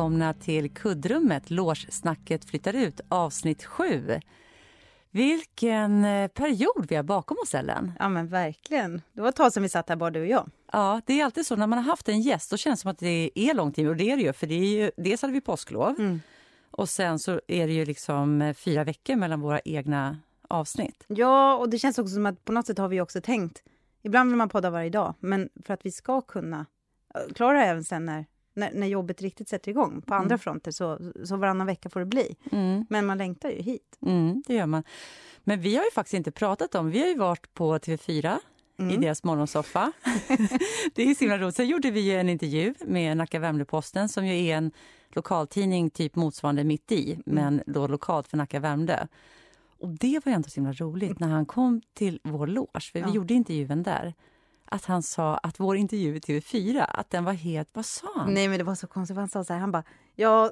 välkomna till kuddrummet. Låssnacket flyttar ut, avsnitt 7. Vilken eh, period vi har bakom oss, Ellen. Ja, men verkligen. Det var ett tag sedan vi satt här, bara du och jag. Ja, det är alltid så när man har haft en gäst, då känns det som att det är lång tid. Och det är det ju, för det är ju, dels hade vi påsklov mm. och sen så är det ju liksom eh, fyra veckor mellan våra egna avsnitt. Ja, och det känns också som att på något sätt har vi också tänkt. Ibland vill man podda varje dag, men för att vi ska kunna eh, klara det även sen när när, när jobbet riktigt sätter igång på andra mm. fronter, så, så varannan vecka får det bli. Mm. Men man längtar ju hit. Mm, det gör man. Men vi har ju faktiskt inte pratat om, vi har ju varit på TV4 mm. i deras morgonsoffa. det är så himla roligt. Sen gjorde vi en intervju med Nacka Värmdö-Posten som ju är en lokaltidning typ motsvarande Mitt i, mm. men då lokalt för Nacka Värmdö. Och det var ändå så himla roligt när han kom till vår loge, för vi gjorde intervjun där att han sa att vår intervju i TV4, att den var helt... Vad sa han? Nej, men det var så konstigt. Han sa så här, han bara, ja,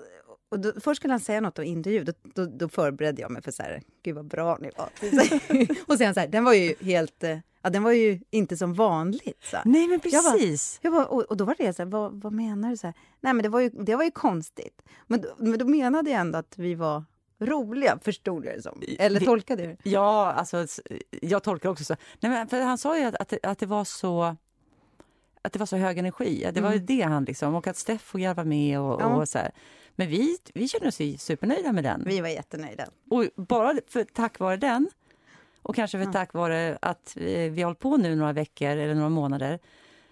och då, först skulle han säga något om intervju, då, då, då, förberedde jag mig för så här, gud vad bra ni var. och sen så här, den var ju helt, eh, ja den var ju inte som vanligt. Så. Nej men precis. Jag bara, jag bara, och, och, då var det så här, vad, vad menar du? Så här, Nej men det var ju, det var ju konstigt. Men, men då menade jag ändå att vi var roliga, förstod jag det som. Eller tolkade du Ja, alltså, jag tolkar också så. Nej, men för han sa ju att, att, det, att det var så att det var så hög energi. Det var mm. det han liksom, och att Steff får garva med och, ja. och så här. Men vi, vi kände oss supernöjda med den. Vi var jättenöjda. Och bara för, tack vare den, och kanske för ja. tack vare att vi, vi har hållit på nu några veckor eller några månader,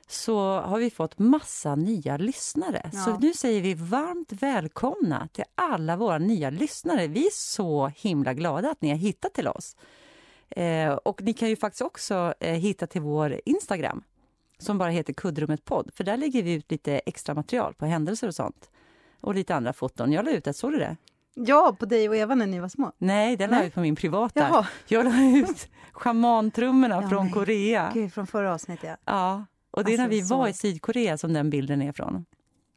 så har vi fått massa nya lyssnare. Ja. Så nu säger vi varmt välkomna till alla våra nya lyssnare. Vi är så himla glada att ni har hittat till oss. Eh, och ni kan ju faktiskt också eh, hitta till vår Instagram som bara heter Kuddrummet podd. För där lägger vi ut lite extra material på händelser och sånt. Och lite andra foton. Jag la ut ett, såg du det? Ja, på dig och Eva när ni var små. Nej, den la jag ut på min privata. Jaha. Jag la ut schamantrummorna ja, från Korea. Gud, från förra avsnittet. Ja. ja. Och det är när vi alltså, så... var i Sydkorea som den bilden är från.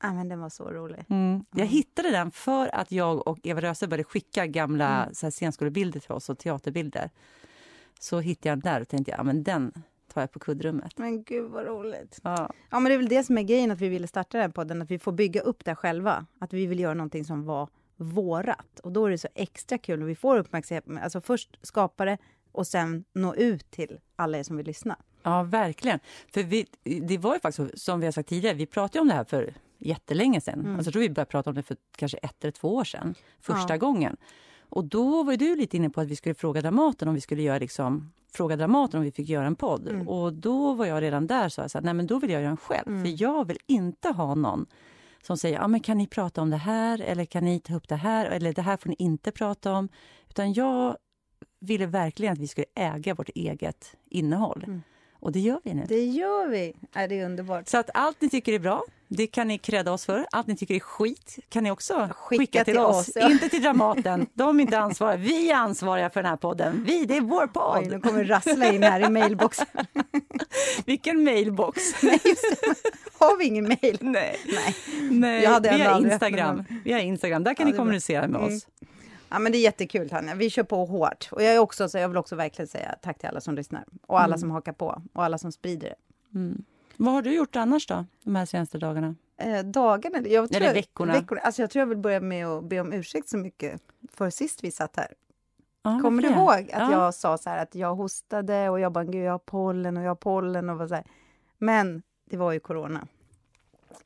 Ja, men den var så rolig. Mm. Jag hittade den för att jag och Eva Röse började skicka gamla mm. så här, scenskolebilder till oss och teaterbilder. Så hittade jag den där och tänkte ja, men den tar jag på kuddrummet. Men gud vad roligt. Ja. ja, men det är väl det som är grejen att vi ville starta den här podden, att vi får bygga upp det själva. Att vi vill göra någonting som var vårat. Och då är det så extra kul och vi får uppmärksamhet. Alltså först skapa det och sen nå ut till alla er som vill lyssna. Ja, verkligen. För vi, det var ju faktiskt som vi har sagt tidigare, vi pratade om det här för jättelänge sedan. Mm. Alltså, jag tror vi började prata om det för kanske ett eller två år sedan, första ja. gången. Och då var du lite inne på att vi skulle fråga Dramaten om vi skulle göra liksom, fråga Dramaten om vi fick göra en podd. Mm. Och då var jag redan där så jag sa, nej men då vill jag göra en själv. Mm. För jag vill inte ha någon som säger, ja men kan ni prata om det här eller kan ni ta upp det här eller det här får ni inte prata om. Utan jag ville verkligen att vi skulle äga vårt eget innehåll. Mm. Och det gör vi nu. Det gör vi. Är det är underbart. Så att allt ni tycker är bra, det kan ni credda oss för. Allt ni tycker är skit kan ni också skicka, skicka till, till, oss. oss ja. Inte till Dramaten. De är inte ansvariga. Vi är ansvariga för den här podden. Vi, det är vår podd. Oj, nu kommer rassla in här i mailboxen. Vilken mailbox? Nej, Har vi ingen mail? Nej. Nej. Nej. Vi har Instagram. Vi har Instagram. Där kan ja, ni kommunicera med mm. Ja, men det är jättekul, Tanja. Vi kör på hårt. Och jag, är också, så jag vill också verkligen säga tack till alla som lyssnar och alla mm. som hakar på och alla som sprider det. Mm. Vad har du gjort annars då, de här senaste dagarna? Eh, dagarna? Jag tror, Eller veckorna? veckorna. Alltså jag tror jag vill börja med att be om ursäkt så mycket för sist vi satt här. Ah, Kommer du ihåg att ah. jag sa så här att jag hostade och jag bara, gud jag har pollen och jag har pollen och var så här. Men det var ju corona.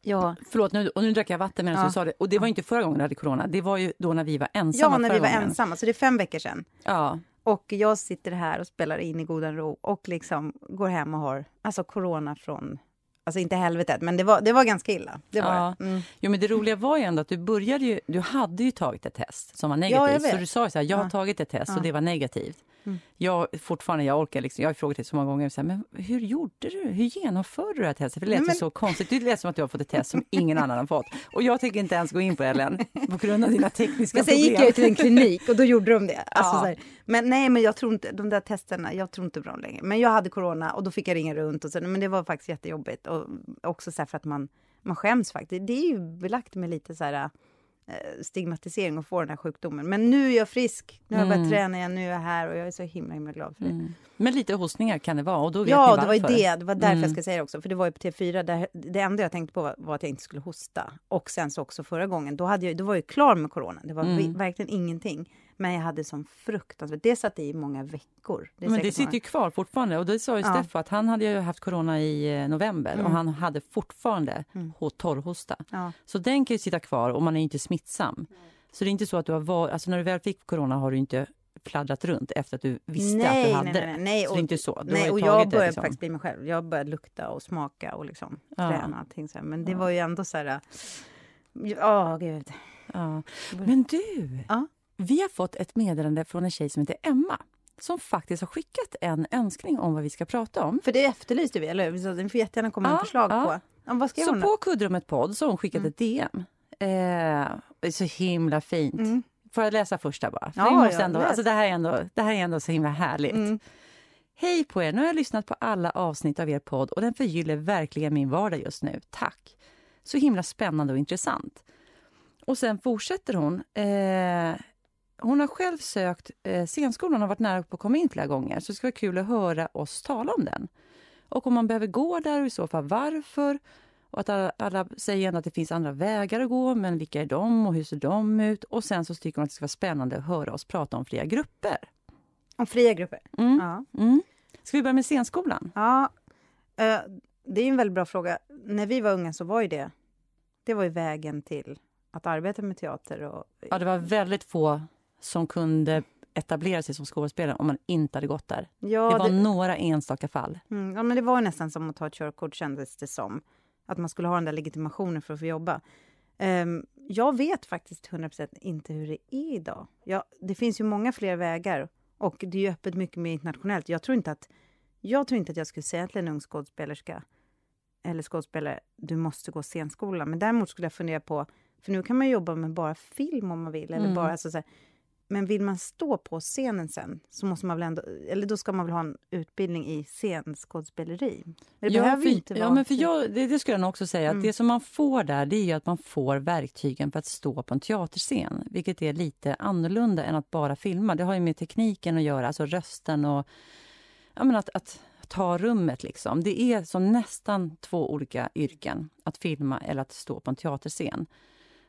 Ja. Förlåt, nu, och nu drack jag vatten medan ja. du sa det. Och det var inte förra gången du hade corona, det var ju då när vi var ensamma Ja, när vi var gången. ensamma, så det är fem veckor sedan. Ja. Och jag sitter här och spelar in i godan ro och liksom går hem och har alltså corona från Alltså inte helvetet, men det var, det var ganska illa. Det var ja. Mm. Jo, men det roliga var ju ändå att du började ju, du hade ju tagit ett test som var negativt. Ja, så du sa ju så här, jag har ja. tagit ett test och det var negativt. Mm. Jag, fortfarande, jag orkar liksom, jag har frågat dig så många gånger, så här, men hur gjorde du? Hur genomförde du det här testet? För det lät men... så konstigt. Det lät som att du har fått ett test som ingen annan har fått. Och jag tänker inte ens gå in på det, Ellen, på grund av dina tekniska men sen problem. gick jag till en klinik och då gjorde de det. Alltså, ja. men nej, men jag tror inte, de där testerna, jag tror inte dem längre. Men jag hade corona och då fick jag ringa runt och så, men det var faktiskt jättejobbigt. Och också så för att man, man skäms faktiskt. Det är ju belagt med lite så här stigmatisering och få den här sjukdomen. Men nu är jag frisk, nu har jag börjat mm. träna igen, nu är jag här och jag är så himla himla glad för det. Mm. Men lite hostningar kan det vara och då vet Ja, det var ju det. Det var därför mm. jag ska säga det också. För det var ju på T4, där, det enda jag tänkte på var, var, att jag inte skulle hosta. Och sen så också förra gången, då, hade jag, då var jag klar med corona. Det var mm. verkligen ingenting. Men jag hade som fruktansvärt, det satt i många veckor. Det men det sitter många... ju kvar fortfarande och det sa ju ja. Steffo att han hade ju haft corona i eh, november mm. och han hade fortfarande mm. torrhosta. Ja. Så den kan ju sitta kvar och man är inte smittsam. Mm. Så det är inte så att du har varit, alltså när du väl fick corona har du inte fladdrat runt efter att du visste nej, att du hade nej, nej, nej. Så det är inte så. Du nej, och jag började liksom. faktiskt bli mig själv. Jag började lukta och smaka och liksom ja. träna allting så här. Men det ja. var ju ändå så här... Ja, oh, gud. Ja. Men du, ja? Vi har fått ett meddelande från en tjej som heter Emma som faktiskt har skickat en önskning om vad vi ska prata om. För det efterlyste vi, eller hur? Den får jättegärna komma ja, förslag ja. på. Ja, vad ska så på Kuddrummet podd så har hon skickat mm. ett DM. Eh, så himla fint. Mm. Får jag läsa första bara? För ja, måste ändå, alltså det, här är ändå, det här är ändå så himla härligt. Mm. Hej på er! Nu har jag lyssnat på alla avsnitt av er podd och den förgyller verkligen min vardag just nu. Tack! Så himla spännande och intressant. Och sen fortsätter hon. Eh, hon har själv sökt eh, scenskolan och har varit nära på att komma in flera gånger. Så det ska vara kul att höra oss tala om den. Och om man behöver gå där och i så fall varför. Och att alla, alla säger att det finns andra vägar att gå, men vilka är de och hur ser de ut? Och sen så tycker hon att det ska vara spännande att höra oss prata om fria grupper. Om fria grupper? Mm. Ja. Mm. Ska vi börja med scenskolan? Ja, eh, det är en väldigt bra fråga. När vi var unga så var ju det, det var ju vägen till att arbeta med teater. Och... Ja, det var väldigt få som kunde etablera sig som skådespelare om man inte hade gått där. Ja, det var det... några enstaka fall. Mm, ja, men det var nästan som att ta ett körkort kändes det som. Att man skulle ha den där legitimationen för att få jobba. Um, jag vet faktiskt 100% inte hur det är idag. Ja, det finns ju många fler vägar och det är öppet mycket mer internationellt. Jag tror inte att jag, tror inte att jag skulle säga till en ung skådespelerska eller skådespelare, du måste gå scenskola. Men däremot skulle jag fundera på, för nu kan man jobba med bara film om man vill, eller mm. bara alltså, så här, men vill man stå på scenen sen, så måste man väl ändå, eller då ska man väl ha en utbildning i scenskådespeleri? Det ja, behöver för, inte vara... Ja, men för jag, det, det skulle jag nog också säga, mm. att det som man får där, det är att man får verktygen för att stå på en teaterscen, vilket är lite annorlunda än att bara filma. Det har ju med tekniken att göra, alltså rösten och ja, men att, att ta rummet. Liksom. Det är som nästan två olika yrken, att filma eller att stå på en teaterscen.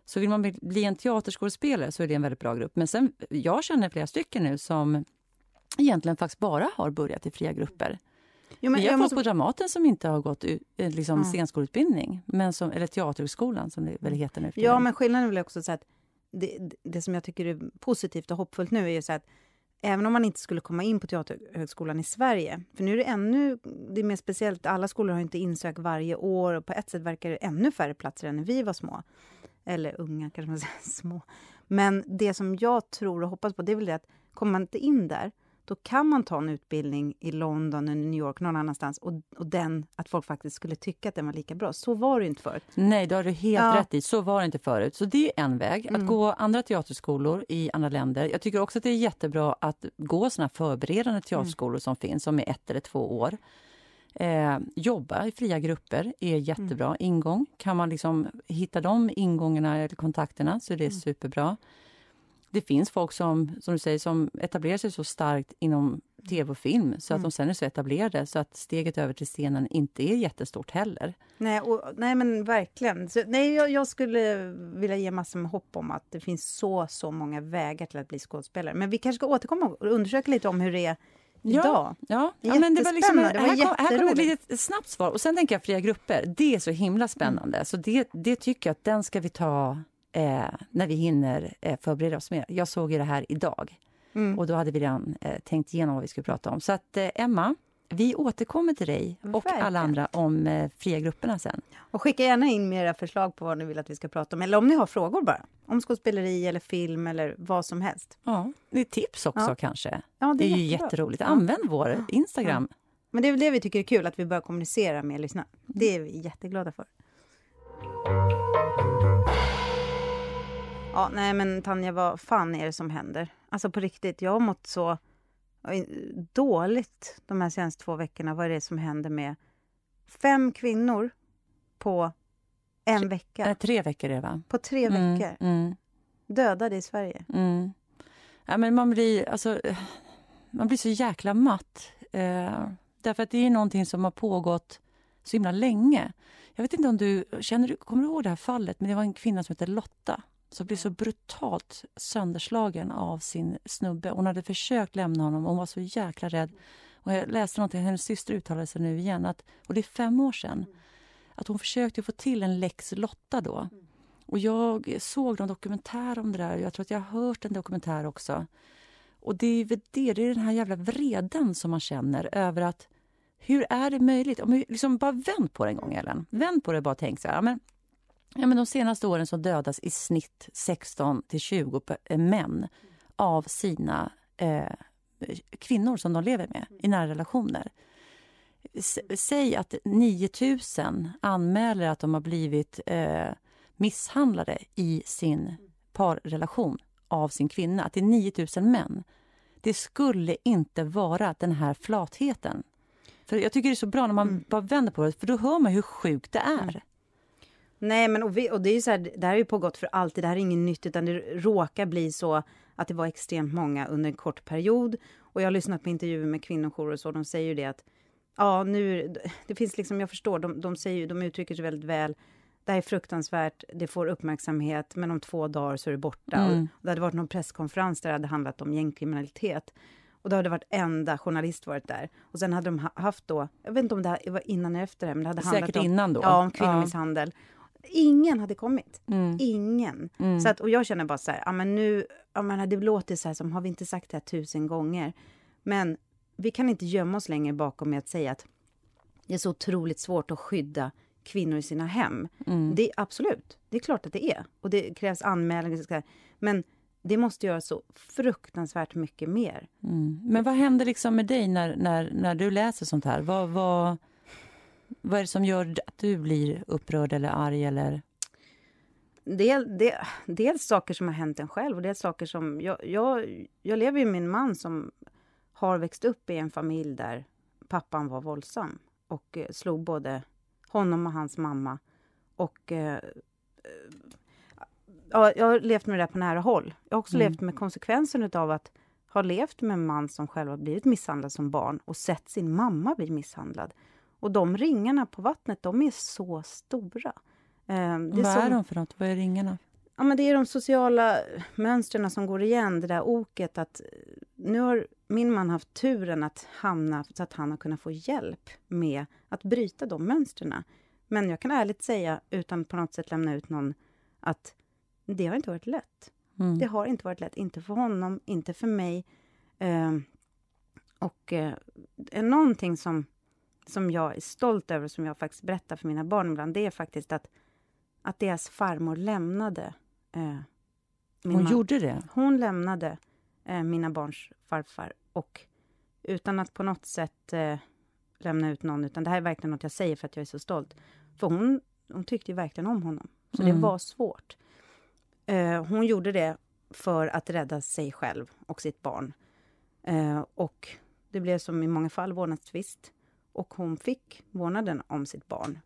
Så vill man bli en teaterskådespelare så är det en väldigt bra grupp. Men sen, jag känner flera stycken nu som egentligen faktiskt bara har börjat i fria grupper. Jo, men Vi har fått måste... på Dramaten som inte har gått eh, liksom, mm. scenskoleutbildning, men som, eller Teaterhögskolan som det väl heter nu. Ja, men skillnaden är väl också så att det, det som jag tycker är positivt och hoppfullt nu är så att även om man inte skulle komma in på Teaterhögskolan i Sverige, för nu är det ännu det är mer speciellt, alla skolor har inte insökt varje år och på ett sätt verkar det ännu färre platser än när vi var små. Eller unga, kanske man säger, små. Men det som jag tror och hoppas på, det är väl det att kommer man inte in där, då kan man ta en utbildning i London, eller New York, någon annanstans och, och den, att folk faktiskt skulle tycka att den var lika bra. Så var det inte förut. Nej, det har du helt ja. rätt i. Så var det inte förut. Så det är en väg, mm. att gå andra teaterskolor i andra länder. Jag tycker också att det är jättebra att gå såna förberedande teaterskolor mm. som finns, som är ett eller två år. Eh, jobba i fria grupper är jättebra mm. ingång. Kan man liksom hitta de ingångarna eller kontakterna så är det mm. superbra. Det finns folk som, som du säger, som etablerar sig så starkt inom tv och film så att mm. de sen är så etablerade så att steget över till scenen inte är jättestort heller. Nej, och, nej men verkligen. Så, nej, jag, jag, skulle vilja ge massor med hopp om att det finns så, så många vägar till att bli skådespelare. Men vi kanske ska återkomma och undersöka lite om hur det är idag. Ja, ja men det var liksom, det var här, kom, här kom ett litet snabbt svar. Och sen tänker jag fria grupper, det är så himla spännande. Mm. Så det, det tycker jag att den ska vi ta eh, när vi hinner eh, förbereda oss mer. Jag såg ju det här idag. Mm. Och då hade vi redan eh, tänkt igenom vad vi skulle prata om. Så att eh, Emma, vi återkommer till dig och Verkligen. alla andra om eh, fria grupperna sen. Och skicka gärna in mera förslag på vad ni vill att vi ska prata om. Eller om ni har frågor bara. Om skådespeleri eller film eller vad som helst. Ja, det är tips också ja. kanske. Ja, det är, det är ju jätteroligt. Använd ja. vår Instagram. Ja. Men det är väl det vi tycker är kul, att vi börjar kommunicera med lyssnarna. Det är vi jätteglada för. Ja, nej men Tanja, vad fan är det som händer? Alltså på riktigt, jag har mått så dåligt de här senaste två veckorna. Vad är det som händer med fem kvinnor på en vecka? Äh, tre veckor är det va? På tre mm, veckor. Mm. Dödade i Sverige. Mm. Ja, men man blir, alltså, man blir så jäkla matt. Eh, därför att det är någonting som har pågått så himla länge. Jag vet inte om du känner, kommer du ihåg det här fallet? Men det var en kvinna som hette Lotta som blev så brutalt sönderslagen av sin snubbe. Hon hade försökt lämna honom och hon var så jäkla rädd. Och jag läste någonting, hennes syster uttalade sig nu igen, att, och det är fem år sedan, att hon försökte få till en lex Lotta då. Och jag såg någon dokumentär om det där, jag tror att jag har hört en dokumentär också. Och det är det, det är den här jävla vreden som man känner över att hur är det möjligt? Om vi liksom bara vänd på det en gång, Ellen. Vänd på det och bara tänk så här. Men, ja, men de senaste åren så dödas i snitt 16 till 20 eh, män av sina eh, kvinnor som de lever med i nära relationer. säg att 9000 anmäler att de har blivit eh, misshandlade i sin parrelation av sin kvinna. Att det är 9000 män. Det skulle inte vara den här flatheten för Jag tycker det är så bra när man mm. bara vänder på det, för då hör man hur sjukt det är. Nej, men och, vi, och det är ju så här, det här är ju pågått för alltid, det här är inget nytt, utan det råkar bli så att det var extremt många under en kort period. Och jag har lyssnat på intervjuer med kvinnojourer och så, de säger ju det att ja, nu, det finns liksom, jag förstår, de, de säger de uttrycker sig väldigt väl. Det här är fruktansvärt, det får uppmärksamhet, men om två dagar så är det borta. Mm. Och det hade varit någon presskonferens där det hade handlat om gängkriminalitet. Och då hade varit enda journalist varit där. Och sen hade de haft då, jag vet inte om det var innan eller efter det, men det hade Säkert handlat om, innan då. Ja, om kvinnomisshandel. Ja. Ingen hade kommit. Mm. Ingen. Mm. Så att, och jag känner bara så här, ja men nu, ja men det låter så här som, har vi inte sagt det här tusen gånger? Men vi kan inte gömma oss längre bakom med att säga att det är så otroligt svårt att skydda kvinnor i sina hem. Mm. Det Absolut, det är klart att det är. Och det krävs anmälningar. Men det måste göras så fruktansvärt mycket mer. Mm. Men vad händer liksom med dig när, när, när du läser sånt här? Vad, vad, vad är det som gör att du blir upprörd eller arg? Eller? Del, del, dels saker som har hänt en själv och dels saker som... Jag, jag, jag lever ju med en man som har växt upp i en familj där pappan var våldsam och eh, slog både honom och hans mamma. Och eh, ja, jag har levt med det där på nära håll. Jag har också mm. levt med konsekvensen av att ha levt med en man som själv har blivit misshandlad som barn och sett sin mamma bli misshandlad. Och de ringarna på vattnet, de är så stora. Eh, är Vad som, är de för något? Vad är ringarna? Ja, men det är de sociala mönstren som går igen, det där oket att nu har min man haft turen att hamna så att han har kunnat få hjälp med att bryta de mönstren. Men jag kan ärligt säga, utan på något sätt lämna ut någon, att det har inte varit lätt. Mm. Det har inte varit lätt, inte för honom, inte för mig. Eh, och eh, någonting som, som jag är stolt över, som jag faktiskt berättar för mina barn ibland, det är faktiskt att, att deras farmor lämnade eh, Hon man. gjorde det? Hon lämnade eh, mina barns farfar. Och utan att på något sätt eh, lämna ut någon, utan det här är verkligen något jag säger för att jag är så stolt. För hon, hon tyckte verkligen om honom. Så mm. det var svårt. Eh, hon gjorde det för att rädda sig själv och sitt barn. Eh, och det blev som i många fall vårdnadstvist. Och hon fick vårdnaden om sitt barn.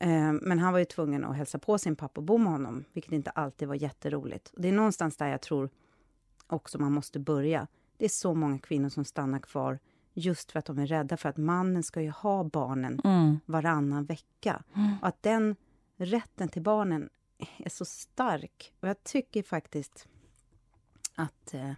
Eh, men han var ju tvungen att hälsa på sin pappa och bo med honom, vilket inte alltid var jätteroligt. Och det är någonstans där jag tror också man måste börja. Det är så många kvinnor som stannar kvar just för att de är rädda för att mannen ska ju ha barnen mm. varannan vecka. Mm. Och att den rätten till barnen är så stark. Och jag tycker faktiskt att, eh,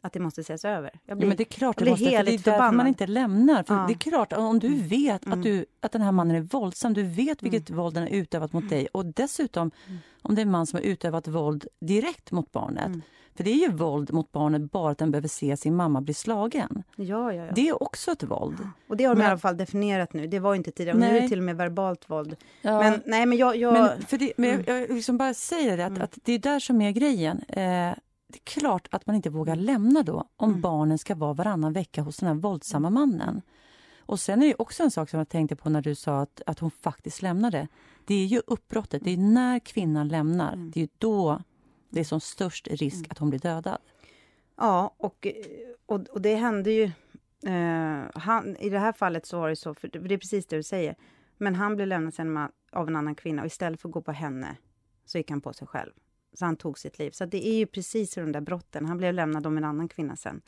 att det måste ses över. Jag blir, ja, men det är klart det måste, det är därför man inte lämnar. För ja. Det är klart, om du mm. vet mm. att, du, att den här mannen är våldsam, du vet vilket mm. våld den har utövat mot dig och dessutom mm. om det är en man som har utövat våld direkt mot barnet. Mm. För det är ju våld mot barnet bara att den behöver se sin mamma bli slagen. Ja, ja, ja. Det är också ett våld. Och det har de men, i alla fall definierat nu. Det var inte tidigare. Nej. Nu är det till och med verbalt våld. Ja. Men nej, men jag... jag... Men, för det, men jag, jag liksom bara säger det, att, mm. att det är där som är grejen. Eh, det är klart att man inte vågar mm. lämna då om mm. barnen ska vara varannan vecka hos den här våldsamma mannen. Och sen är det också en sak som jag tänkte på när du sa att, att hon faktiskt lämnade. Det är ju uppbrottet, det är när kvinnan lämnar. Mm. Det är då det är som störst risk mm. att hon blir dödad. Ja, och, och, och det hände ju... Eh, han, I det här fallet så var det så, för det är precis det du säger. Men han blev lämnad sen av en annan kvinna och istället för att gå på henne så gick han på sig själv. Så han tog sitt liv. Så det är ju precis de där brotten. Han blev lämnad om en annan kvinna sen.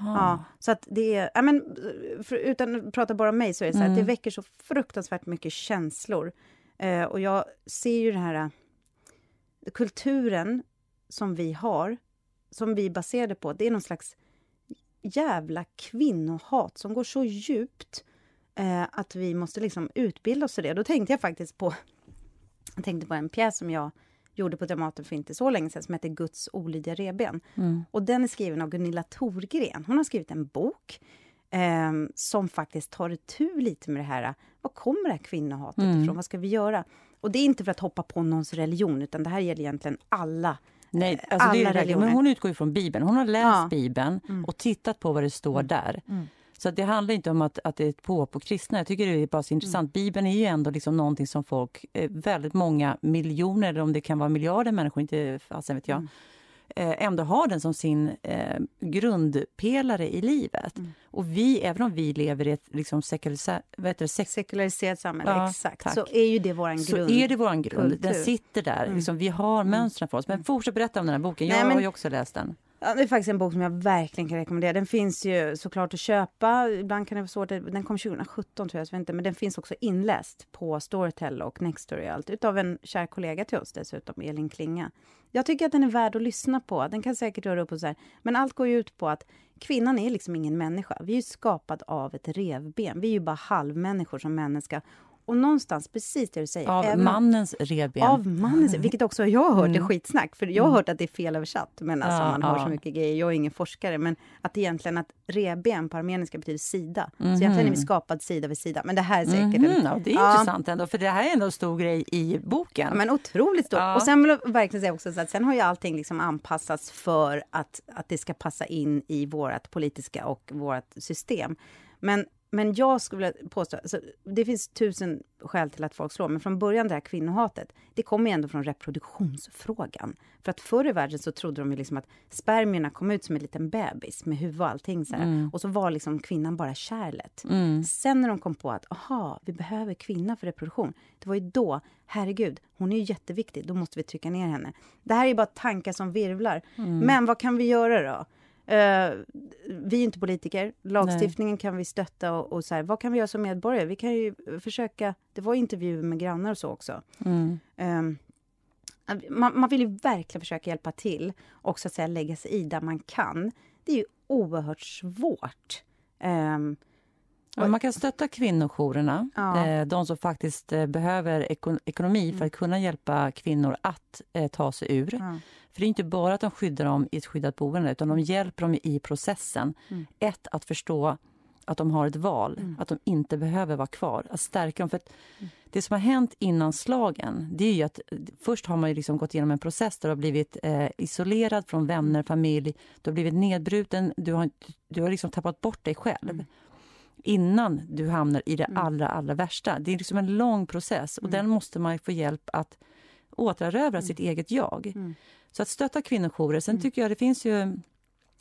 Ja, så att det är, ja, men, för, utan att prata bara om mig, så är det så här, mm. det väcker så fruktansvärt mycket känslor. Eh, och jag ser ju den här eh, kulturen som vi har, som vi är baserade på, det är någon slags jävla kvinnohat som går så djupt eh, att vi måste liksom utbilda oss i det. Då tänkte jag faktiskt på, jag tänkte på en pjäs som jag gjorde på Dramaten för inte så länge sedan som heter Guds olydiga reben. Mm. Och den är skriven av Gunilla Thorgren. Hon har skrivit en bok eh, som faktiskt tar itu lite med det här. Var kommer det här kvinnohatet mm. ifrån? Vad ska vi göra? Och det är inte för att hoppa på någons religion, utan det här gäller egentligen alla Nej, alltså alla det är religioner. Men hon utgår från Bibeln. Hon har läst ja. Bibeln mm. och tittat på vad det står mm. där. Mm. Så det handlar inte om att, att det är ett på på kristna. Jag tycker det är bara så intressant. Mm. Bibeln är ju ändå liksom någonting som folk, eh, väldigt många miljoner, eller om det kan vara miljarder människor, inte fasen vet jag, mm. eh, ändå har den som sin eh, grundpelare i livet. Mm. Och vi, även om vi lever i ett liksom det, sek sekulariserat samhälle, ja, exakt, tack. så är ju det vår grund. Så är det vår grund. Kultur. Den sitter där. Mm. Liksom, vi har mm. mönstren för oss. Men fortsätt berätta om den här boken. Jag Nej, men, har ju också läst den. Ja, det är faktiskt en bok som jag verkligen kan rekommendera. Den finns ju såklart att köpa. Ibland kan det vara svårt. Den kom 2017 tror jag, jag inte. Men den finns också inläst på Storytel och Nextory och allt. Utav en kär kollega till oss dessutom, Elin Klinga. Jag tycker att den är värd att lyssna på. Den kan säkert röra upp och så här. Men allt går ju ut på att kvinnan är liksom ingen människa. Vi är ju skapad av ett revben. Vi är ju bara halvmänniskor som människa. Och någonstans, precis det du säger. Av även, mannens revben. Av mannens, vilket också jag har hört mm. är skitsnack. För jag har mm. hört att det är felöversatt. Men alltså, ja, man hör ja. så mycket grejer. Jag är ingen forskare. Men att egentligen att revben på armeniska betyder sida. Mm. Så egentligen är vi mhm. skapad sida vid sida. Men det här är säkert... Mm. En, ja, det är ja. intressant ändå. För det här är ändå en stor grej i boken. Men otroligt stor. Och sen vill jag verkligen säga också att sen har ju allting liksom anpassats för att, att det ska passa in i vårt politiska och vårt system. Men men jag skulle vilja påstå, alltså, det finns tusen skäl till att folk slår, men från början det här kvinnohatet, det kommer ju ändå från reproduktionsfrågan. För att förr i världen så trodde de ju liksom att spermierna kom ut som en liten bebis med huvud och allting så mm. Och så var liksom kvinnan bara kärlet. Mm. Sen när de kom på att, aha, vi behöver kvinna för reproduktion. Det var ju då, herregud, hon är ju jätteviktig, då måste vi trycka ner henne. Det här är bara tankar som virvlar. Mm. Men vad kan vi göra då? Uh, vi är inte politiker. Lagstiftningen Nej. kan vi stötta och, och, så här, vad kan vi göra som medborgare? Vi kan ju försöka, det var intervjuer med grannar och så också. Mm. Um, man, man, vill ju verkligen försöka hjälpa till och så att säga lägga sig i där man kan. Det är ju oerhört svårt. Um, Ja, man kan stötta kvinnojourerna, ja. Eh, de som faktiskt eh, behöver ekonomi för mm. att kunna hjälpa kvinnor att eh, ta sig ur. Ja. För det är inte bara att de skyddar dem i ett skyddat boende utan de hjälper dem i processen. Mm. Ett, att förstå att de har ett val, mm. att de inte behöver vara kvar. Att stärka dem. För mm. Det som har hänt innan slagen, det är ju att först har man liksom gått igenom en process där du har blivit eh, isolerad från vänner, mm. familj, du har blivit nedbruten, du har, du har liksom tappat bort dig själv. Mm innan du hamnar i det mm. allra, allra värsta. Det är liksom en lång process och mm. den måste man få hjälp att återerövra mm. sitt eget jag. Mm. Så att stötta kvinnojourer. Sen mm. tycker jag det finns ju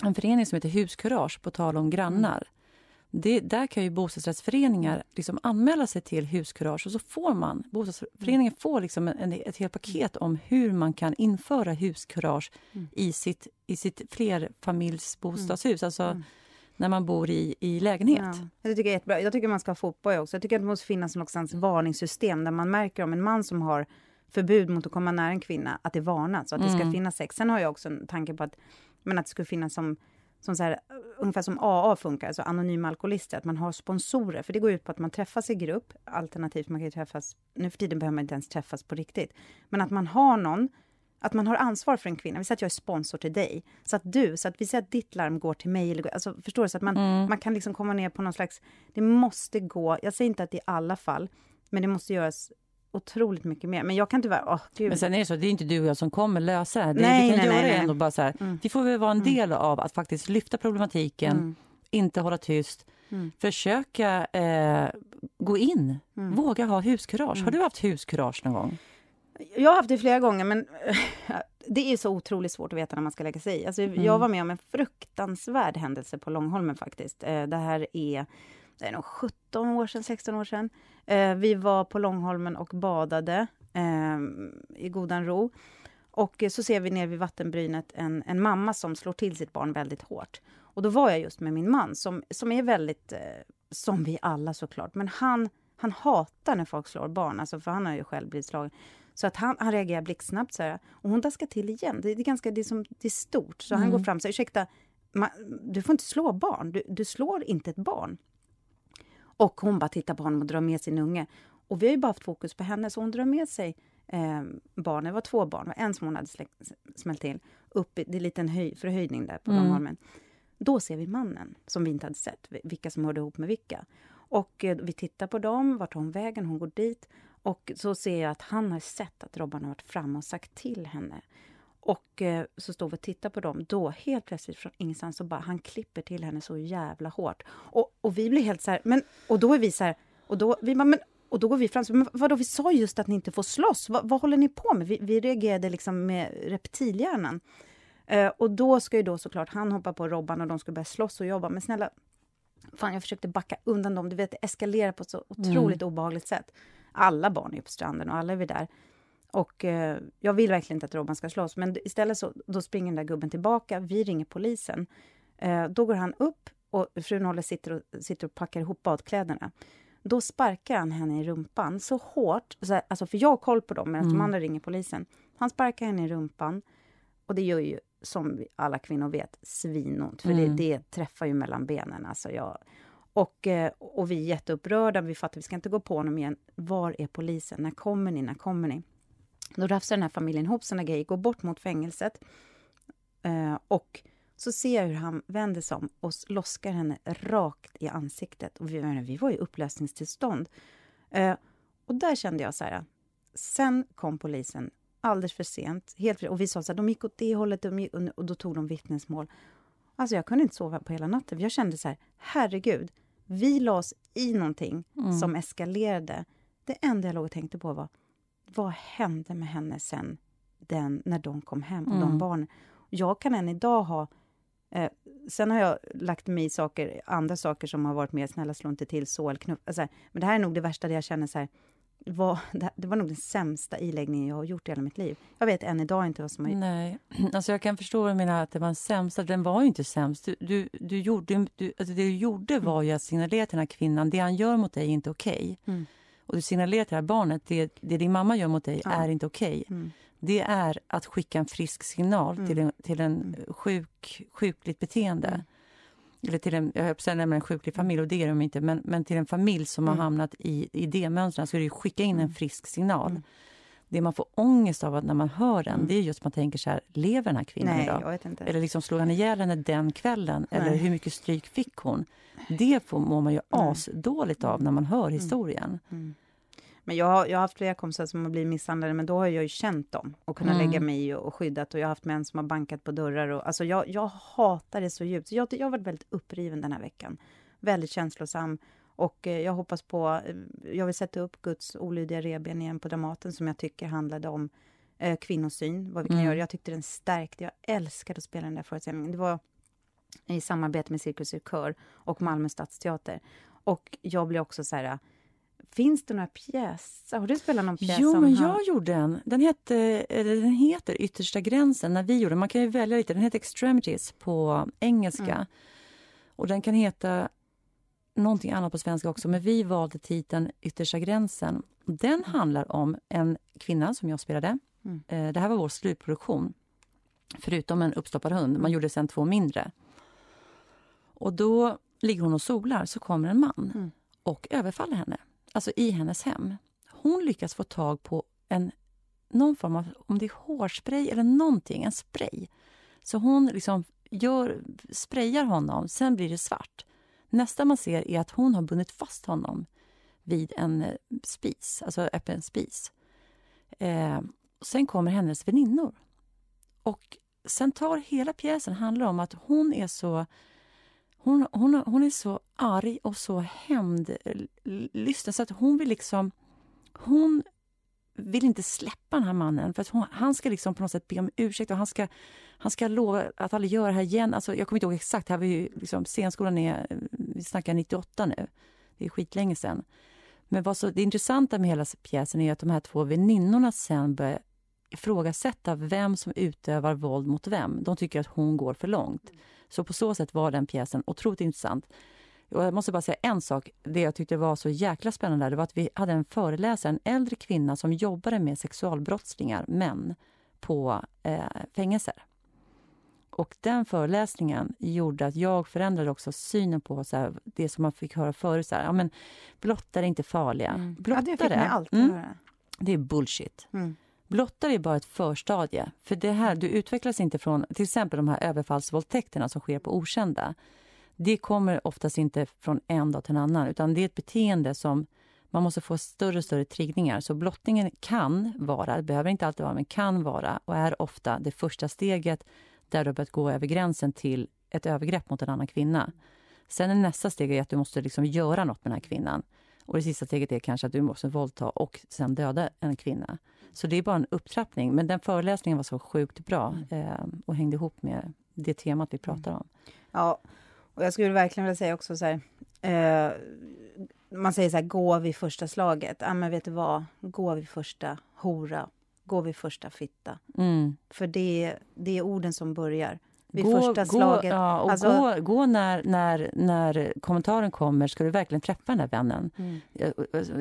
en förening som heter Huskurage, på tal om grannar. Mm. Det, där kan ju bostadsrättsföreningar liksom anmäla sig till Huskurage och så får man, bostadsrättsföreningen får liksom en, ett helt paket om hur man kan införa huskurage mm. i sitt, i sitt flerfamiljsbostadshus. Alltså, när man bor i, i lägenhet. Ja, det tycker jag är jättebra. Jag tycker man ska ha fotboll också. Jag tycker att det måste finnas någonstans varningssystem där man märker om en man som har förbud mot att komma nära en kvinna, att det varnas och att mm. det ska mm. finnas sex. Sen har jag också en tanke på att, men att det skulle finnas som, som så här, ungefär som AA funkar, alltså anonyma alkoholister, att man har sponsorer. För det går ut på att man träffas i grupp, alternativt man kan träffas, nu för tiden behöver man inte ens träffas på riktigt, men att man har någon att man har ansvar för en kvinna. Vi säger att jag är sponsor till dig. Så att du, så att vi säger att ditt larm går till mig. Eller, alltså, förstår du? Så att man, mm. man kan liksom komma ner på någon slags... Det måste gå, jag säger inte att det i alla fall, men det måste göras otroligt mycket mer. Men jag kan tyvärr... Oh, Men sen är det så, det är inte du och jag som kommer lösa det här. Det nej, vi kan nej, göra nej, ändå bara så här, mm. vi får väl vara en mm. del av att faktiskt lyfta problematiken, mm. inte hålla tyst, mm. försöka eh, gå in, mm. våga ha huskurage. Har mm. du haft huskurage någon gång? Jag har haft det flera gånger, men det är så otroligt svårt att veta när man ska lägga sig i. Alltså, mm. Jag var med om en fruktansvärd händelse på Långholmen faktiskt. Eh, det här är, det är nog 17 år sedan, 16 år sedan. Eh, vi var på Långholmen och badade eh, i godan ro. Och så ser vi ner vid vattenbrynet en, en mamma som slår till sitt barn väldigt hårt. Och då var jag just med min man som, som är väldigt, eh, som vi alla såklart, men han, han hatar när folk slår barn, alltså för han har ju själv blivit slagen. Så att han, han reagerar blixtsnabbt så här, och hon daskar till igen. Det, det är ganska, det är, som, det är stort. Så mm. han går fram och säger, ursäkta, man, du får inte slå barn. Du, du, slår inte ett barn. Och hon bara tittar på honom och drar med sin unge. Och vi har ju bara haft fokus på henne, så hon drar med sig eh, barn. Det var två barn, var en som hon hade smält till. Upp i, det är en liten höj, förhöjning där på mm. Långholmen. Då ser vi mannen, som vi inte hade sett, vilka som hörde ihop med vilka. Och eh, vi tittar på dem, vart hon vägen, hon går dit. Och så ser jag att han har sett att Robban har varit framme och sagt till henne. Och eh, så står vi och tittar på dem. Då, helt plötsligt från ingenstans, så bara han klipper till henne så jävla hårt. Och, och vi blir helt så här, men, och då är vi så här, och då, vi bara, men, och då går vi fram, så, men vadå, vi sa just att ni inte får slåss. Va, vad håller ni på med? Vi, vi reagerade liksom med reptilhjärnan. Eh, och då ska ju då såklart han hoppa på Robban och de ska börja slåss och jobba. Men snälla, fan jag försökte backa undan dem. Du vet, det eskalerar på ett så otroligt mm. obehagligt sätt. Alla barn är på stranden och alla är vi där. Och eh, jag vill verkligen inte att Robban ska slåss, men istället så då springer den där gubben tillbaka. Vi ringer polisen. Eh, då går han upp och frun håller sitter och, sitter och packar ihop badkläderna. Då sparkar han henne i rumpan så hårt, så här, alltså för jag har koll på dem medan mm. de andra ringer polisen. Han sparkar henne i rumpan och det gör ju som alla kvinnor vet, svinont. För mm. det, det, träffar ju mellan benen. Alltså jag, och, eh, och vi är jätteupprörda, vi fattar vi ska inte gå på honom igen. Var är polisen? När kommer ni? När kommer ni? Då rafsar den här familjen ihop sina grejer, går bort mot fängelset. Eh, och så ser jag hur han vänder sig om och loskar henne rakt i ansiktet. Och vi, vi var i upplösningstillstånd. Eh, och där kände jag så här, sen kom polisen alldeles för sent. Helt, och vi sa så här, de gick åt det hållet de gick, och då tog de vittnesmål. Alltså jag kunde inte sova på hela natten. Jag kände så här, herregud, vi la oss i någonting mm. som eskalerade. Det enda jag låg och tänkte på var, vad hände med henne sen den, när de kom hem och mm. de barnen? Jag kan än idag ha Eh, sen har jag lagt mig i saker, andra saker som har varit mer snälla, slå inte till så, eller knuff, alltså, Men det här är nog det värsta, där jag känner så här, var, det var nog den sämsta iläggningen jag har gjort i hela mitt liv. Jag vet än idag inte vad som har... Nej, alltså jag kan förstå vad du menar, att det var den sämsta. Den var ju inte sämst. Du, du, du gjorde, du, alltså det du gjorde mm. var ju att signalera till den här kvinnan, det han gör mot dig är inte okej. Okay. Mm. Och du signalerar till det här barnet, det, det din mamma gör mot dig ja. är inte okej. Okay. Mm. Det är att skicka en frisk signal mm. till en, till en mm. sjuk, sjukligt beteende. Eller till en, jag höll en sjuklig familj, och det är de inte, men, men till en familj som mm. har hamnat i, i det mönstret så är det att skicka in en mm. frisk signal. Mm. Det man får ångest av när man hör den, mm. det är just att man tänker så här, lever den här kvinnan Nej, idag? Eller liksom slog han ihjäl henne den kvällen? Nej. Eller hur mycket stryk fick hon? Det får, mår man ju asdåligt av när man hör mm. historien. Mm. Men jag har, jag har haft flera kompisar som har blivit misshandlade, men då har jag ju känt dem och kunnat mm. lägga mig i och, och skyddat. Och jag har haft män som har bankat på dörrar. Och, alltså jag, jag hatar det så djupt. Så jag, jag har varit väldigt uppriven den här veckan. Väldigt känslosam. Och eh, jag hoppas på... Eh, jag vill sätta upp Guds olydiga reben igen på Dramaten, som jag tycker handlade om eh, kvinnosyn, vad vi kan mm. göra. Jag tyckte den stärkte. Jag älskade att spela den där föreställningen. Det var i samarbete med Cirkus Kör och Malmö stadsteater. Och jag blev också så här Finns det några pjäser? Har du spelat någon pjäs? Jo, men jag har... gjorde en. Den, hette, den heter Yttersta gränsen. när vi gjorde Man kan ju välja lite. Den heter Extremities på engelska. Mm. Och den kan heta någonting annat på svenska också, men vi valde titeln Yttersta gränsen. Den mm. handlar om en kvinna som jag spelade. Mm. Eh, det här var vår slutproduktion, förutom en uppstoppad hund. Man mm. gjorde sen två mindre. Och då ligger hon och solar, så kommer en man mm. och överfaller henne alltså i hennes hem. Hon lyckas få tag på en, någon form av, om det är hårspray eller någonting, en spray. Så hon liksom gör, sprayar honom, sen blir det svart. Nästa man ser är att hon har bundit fast honom vid en eh, spis, alltså öppen spis. Eh, sen kommer hennes väninnor. Och sen tar hela pjäsen handlar om att hon är så hon, hon, hon är så arg och så hämndlysten så att hon vill liksom... Hon vill inte släppa den här mannen. För att hon, Han ska liksom på något sätt be om ursäkt och han ska, han ska lova att aldrig göra det här igen. Alltså, jag kommer inte ihåg exakt, här var ju liksom, scenskolan är, vi snackar 98 nu. Det är skitlänge sen. Men vad så, det intressanta med hela pjäsen är att de här två väninnorna sen börjar ifrågasätta vem som utövar våld mot vem. De tycker att hon går för långt. Så på så sätt var den pjäsen otroligt intressant. Och jag måste bara säga en sak. Det jag tyckte var så jäkla spännande det var att vi hade en föreläsare, en äldre kvinna som jobbade med sexualbrottslingar, män, på eh, fängelser. Och den föreläsningen gjorde att jag förändrade också synen på så här, det som man fick höra förut. Så här, ja, men blottare är inte farliga. Mm. Blottare, ja, det fick man alltid mm, höra. Det är bullshit. Mm. Blottare är bara ett förstadie. För det här, du utvecklas inte från till exempel de här överfallsvåldtäkterna som sker på okända. Det kommer oftast inte från en dag till en annan utan det är ett beteende som man måste få större och större triggningar. Så blottningen kan vara, det behöver inte alltid vara, men kan vara och är ofta det första steget där du har börjat gå över gränsen till ett övergrepp mot en annan kvinna. Sen är nästa steg att du måste liksom göra något med den här kvinnan. Och det sista steget är kanske att du måste våldta och sen döda en kvinna. Så det är bara en upptrappning. Men den föreläsningen var så sjukt bra mm. eh, och hängde ihop med det temat vi pratar om. Ja, och jag skulle verkligen vilja säga också så här, eh, man säger så här, gå vid första slaget. Ja, men vet du vad? Gå vid första hora. Gå vid första fitta. Mm. För det, det är orden som börjar. Vid gå, första slaget. ja, och alltså, gå, gå när, när, när kommentaren kommer. Ska du verkligen träffa den här vännen? Mm. Jag,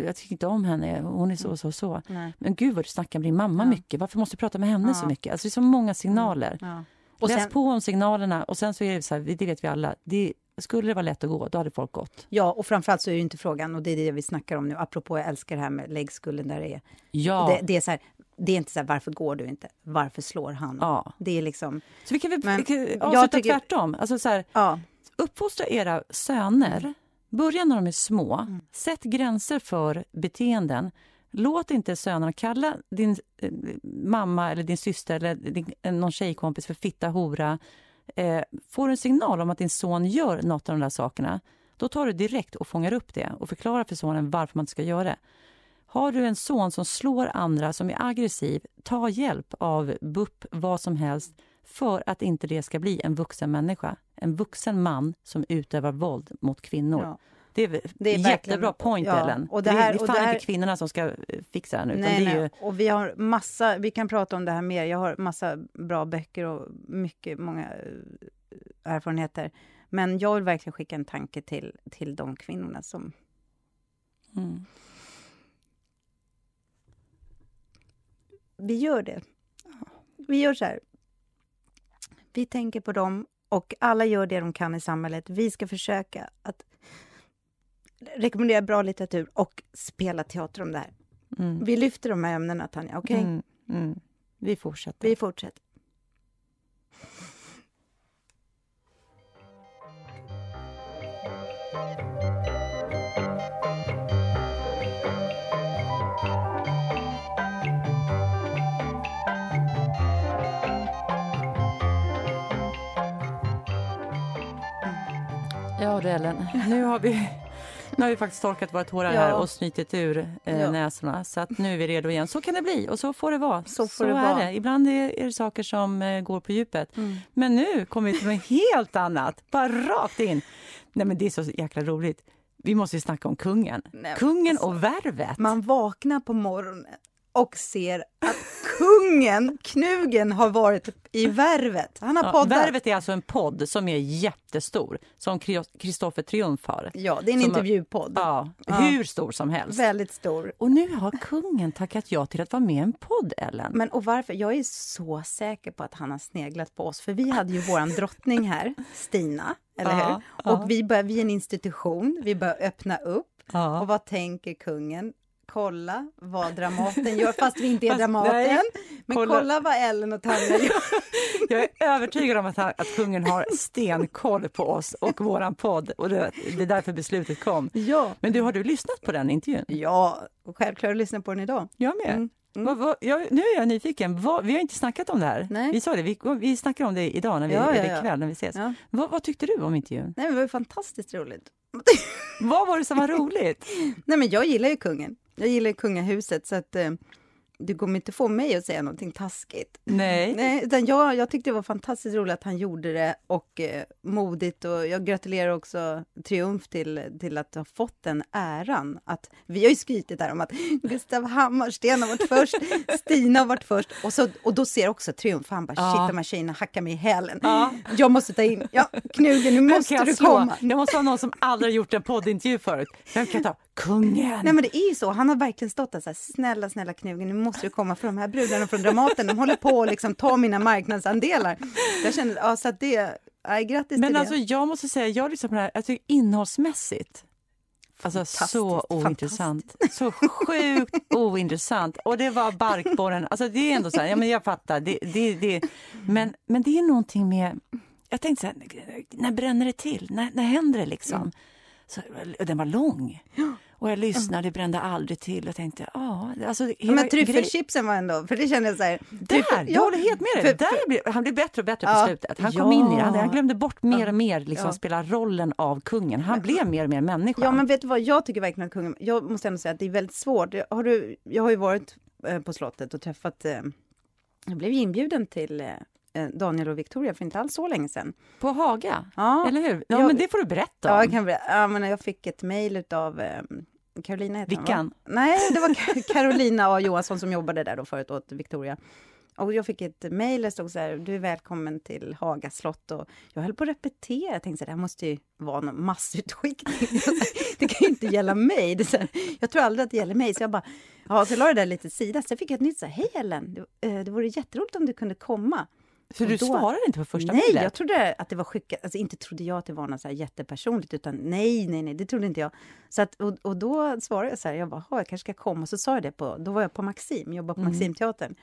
jag, tycker inte om henne. Hon är så, så, så. Nej. Men gud vad du snackar med din mamma ja. mycket. Varför måste du prata med henne ja. så mycket? Alltså, det är så många signaler. Mm. Ja. Och Läs sen, på om signalerna. Och sen så är det så här, det vet vi alla. Det, skulle det vara lätt att gå, då hade folk gått. Ja, och framförallt så är det inte frågan, och det är det vi snackar om nu, apropå jag älskar det här med läggskulden där det är. Ja. Det, det är så här, det är inte så här, varför går du inte? Varför slår han? Ja. Det är liksom... Så vi kan väl men, avsluta tycker, tvärtom? Alltså så här, ja. Uppfostra era söner. Börja när de är små. Mm. Sätt gränser för beteenden. Låt inte sönerna kalla din eh, mamma eller din syster eller din, eh, någon tjejkompis för fitta, hora. Eh, får du en signal om att din son gör något av de där sakerna, då tar du direkt och fångar upp det och förklarar för sonen varför man inte ska göra det. Har du en son som slår andra, som är aggressiv, ta hjälp av BUP, vad som helst, för att inte det ska bli en vuxen människa. En vuxen man som utövar våld mot kvinnor. Ja. Det är, det är jättebra point, ja, Ellen. Och det, här, det är fan det här, inte kvinnorna som ska eh, fixa det här nu. Nej, det är ju... och vi har massa, vi kan prata om det här mer. Jag har massa bra böcker och mycket, många eh, erfarenheter. Men jag vill verkligen skicka en tanke till, till de kvinnorna som... Mm. Vi gör det. Vi gör så här. Vi tänker på dem och alla gör det de kan i samhället. Vi ska försöka att rekommendera bra litteratur och spela teater om det här. Mm. Vi lyfter de här ämnena, Tanja. Okej? Okay? Mm, mm. Vi fortsätter. Vi fortsätter. Ja, du Ellen, nu har vi nu har vi faktiskt torkat våra tårar ja. här och snytit ur eh, ja. näsorna. Så att nu är vi redo igen. Så kan det bli och så får det vara. Så, får så det är vara. det. Ibland är, är det saker som eh, går på djupet. Mm. Men nu kommer vi till något helt annat. Bara rakt in. Nej men det är så jäkla roligt. Vi måste ju snacka om kungen. Nej, kungen alltså, och värvet. Man vaknar på morgonen och ser att kungen, Knugen, har varit i Värvet. Han har ja, poddat. Värvet är alltså en podd som är jättestor, som Kristoffer Triumf har. Ja, det är en som intervjupodd. Ja, ja, hur stor som helst. Väldigt stor. Och nu har kungen tackat ja till att vara med i en podd, Ellen. Men och varför? Jag är så säker på att han har sneglat på oss, för vi hade ju våran drottning här, Stina, eller ja, hur? Och vi, bör, vi är en institution, vi bör öppna upp. Och vad tänker kungen? Kolla vad Dramaten gör, fast vi inte är fast, Dramaten. Nej, men kolla. kolla. vad Ellen och Tanja gör. Jag är övertygad om att, att kungen har stenkoll på oss och våran podd och det, det är därför beslutet kom. Ja. Men du, har du lyssnat på den intervjun? Ja, och självklart lyssnar på den idag. Jag med. Mm. Mm. Vad, vad, jag, nu är jag nyfiken. Vad, vi har inte snackat om det här. Nej. Vi sa det, vi, vi snackar om det idag, när vi, ja, ja, ja. ikväll när vi ses. Ja. Vad, vad, tyckte du om intervjun? Nej, det var fantastiskt roligt. vad var det som var roligt? Nej, men jag gillar ju kungen. Jag gillar kungahuset, så att... Eh, du kommer inte få mig att säga någonting taskigt. Nej. Nej utan jag, jag tyckte det var fantastiskt roligt att han gjorde det och eh, modigt och jag gratulerar också Triumf till, till att ha fått den äran. Att, vi har ju skrytit där om att Gustav Hammarsten har varit först, Stina har varit först och, så, och då ser också Triumf, han bara ja. shit de här tjejerna hackar mig i hälen. Ja. Jag måste ta in, ja Knugen nu måste du komma. Jag måste ha någon som aldrig gjort en poddintervju förut. Vem kan jag ta? Kungen! Nej men det är ju så, han har verkligen stått där så här, snälla snälla Knugen nu måste du komma för de här brudarna från Dramaten, de håller på att liksom ta mina marknadsandelar. Jag känner, ja så att det, nej, grattis Men till alltså det. jag måste säga, jag lyssnar på det här, jag tycker innehållsmässigt Alltså så ointressant. Så sjukt ointressant. Och det var barkborren. Alltså det är ändå så här, ja men jag fattar. Det, det, det. Men, men det är någonting med... Jag tänkte så här, när bränner det till? När, när händer det liksom? Mm. Så, den var lång. Och jag lyssnade, det brände aldrig till och tänkte, ja... Alltså, men tryffelchipsen var ändå, för det kändes så här... Där, jag ja, håller helt med dig. För, Där blev, han blev bättre och bättre ja, på slutet. Han kom in i det, han, han glömde bort mer och mer liksom, ja. spela rollen av kungen. Han blev mer och mer människa. Ja, men vet du vad, jag tycker verkligen att kungen... Jag måste ändå säga att det är väldigt svårt. Har du, jag har ju varit eh, på slottet och träffat... Eh, jag blev inbjuden till Eh, Daniel och Victoria för inte alls så länge sedan. På Haga? Ja. Eller hur? Ja, jag, men det får du berätta om. Ja, jag, kan berätta. Ja, men jag fick ett mejl av eh, Carolina heter Vickan? Nej, det var Carolina A Johansson som jobbade där då förut åt Victoria. Och jag fick ett mejl, det stod så här, du är välkommen till Haga slott. Och jag höll på att repetera, jag tänkte så här, det här måste ju vara någon massutskickning. det kan ju inte gälla mig. Det här, jag tror aldrig att det gäller mig. Så jag bara, ja, så la det där lite sida. Sen fick jag ett nytt, så här, hej Ellen, det, eh, det vore jätteroligt om du kunde komma. För du då, svarade inte på första Nej, mejlet? jag trodde att det var skickat. Alltså inte trodde jag att det var något så här jättepersonligt, utan nej, nej, nej, det trodde inte jag. Så att, och, och då svarade jag så här, jag bara, jag kanske ska komma. Och så sa jag det på, då var jag på Maxim, jobbade på mm. Maximteatern.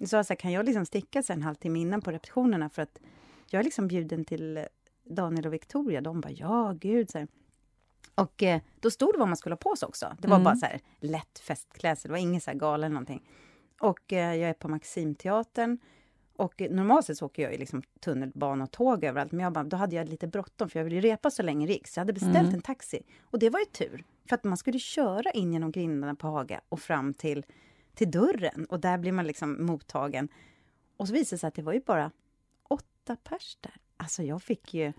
Så sa jag så här, kan jag liksom sticka så en halvtimme innan på repetitionerna för att jag är liksom bjuden till Daniel och Victoria. De bara, ja, gud. Så här. Och eh, då stod det vad man skulle ha på sig också. Det var mm. bara så här lätt festklädsel, det var ingen så här galen någonting. Och eh, jag är på Maximteatern. Och normalt sett så åker jag ju liksom tunnelbana och tåg överallt, men jag bara, då hade jag lite bråttom för jag ville repa så länge det gick, så jag hade beställt mm. en taxi. Och det var ju tur, för att man skulle köra in genom grindarna på Haga och fram till, till dörren och där blir man liksom mottagen. Och så visade det sig att det var ju bara åtta pers där. Alltså jag fick ju...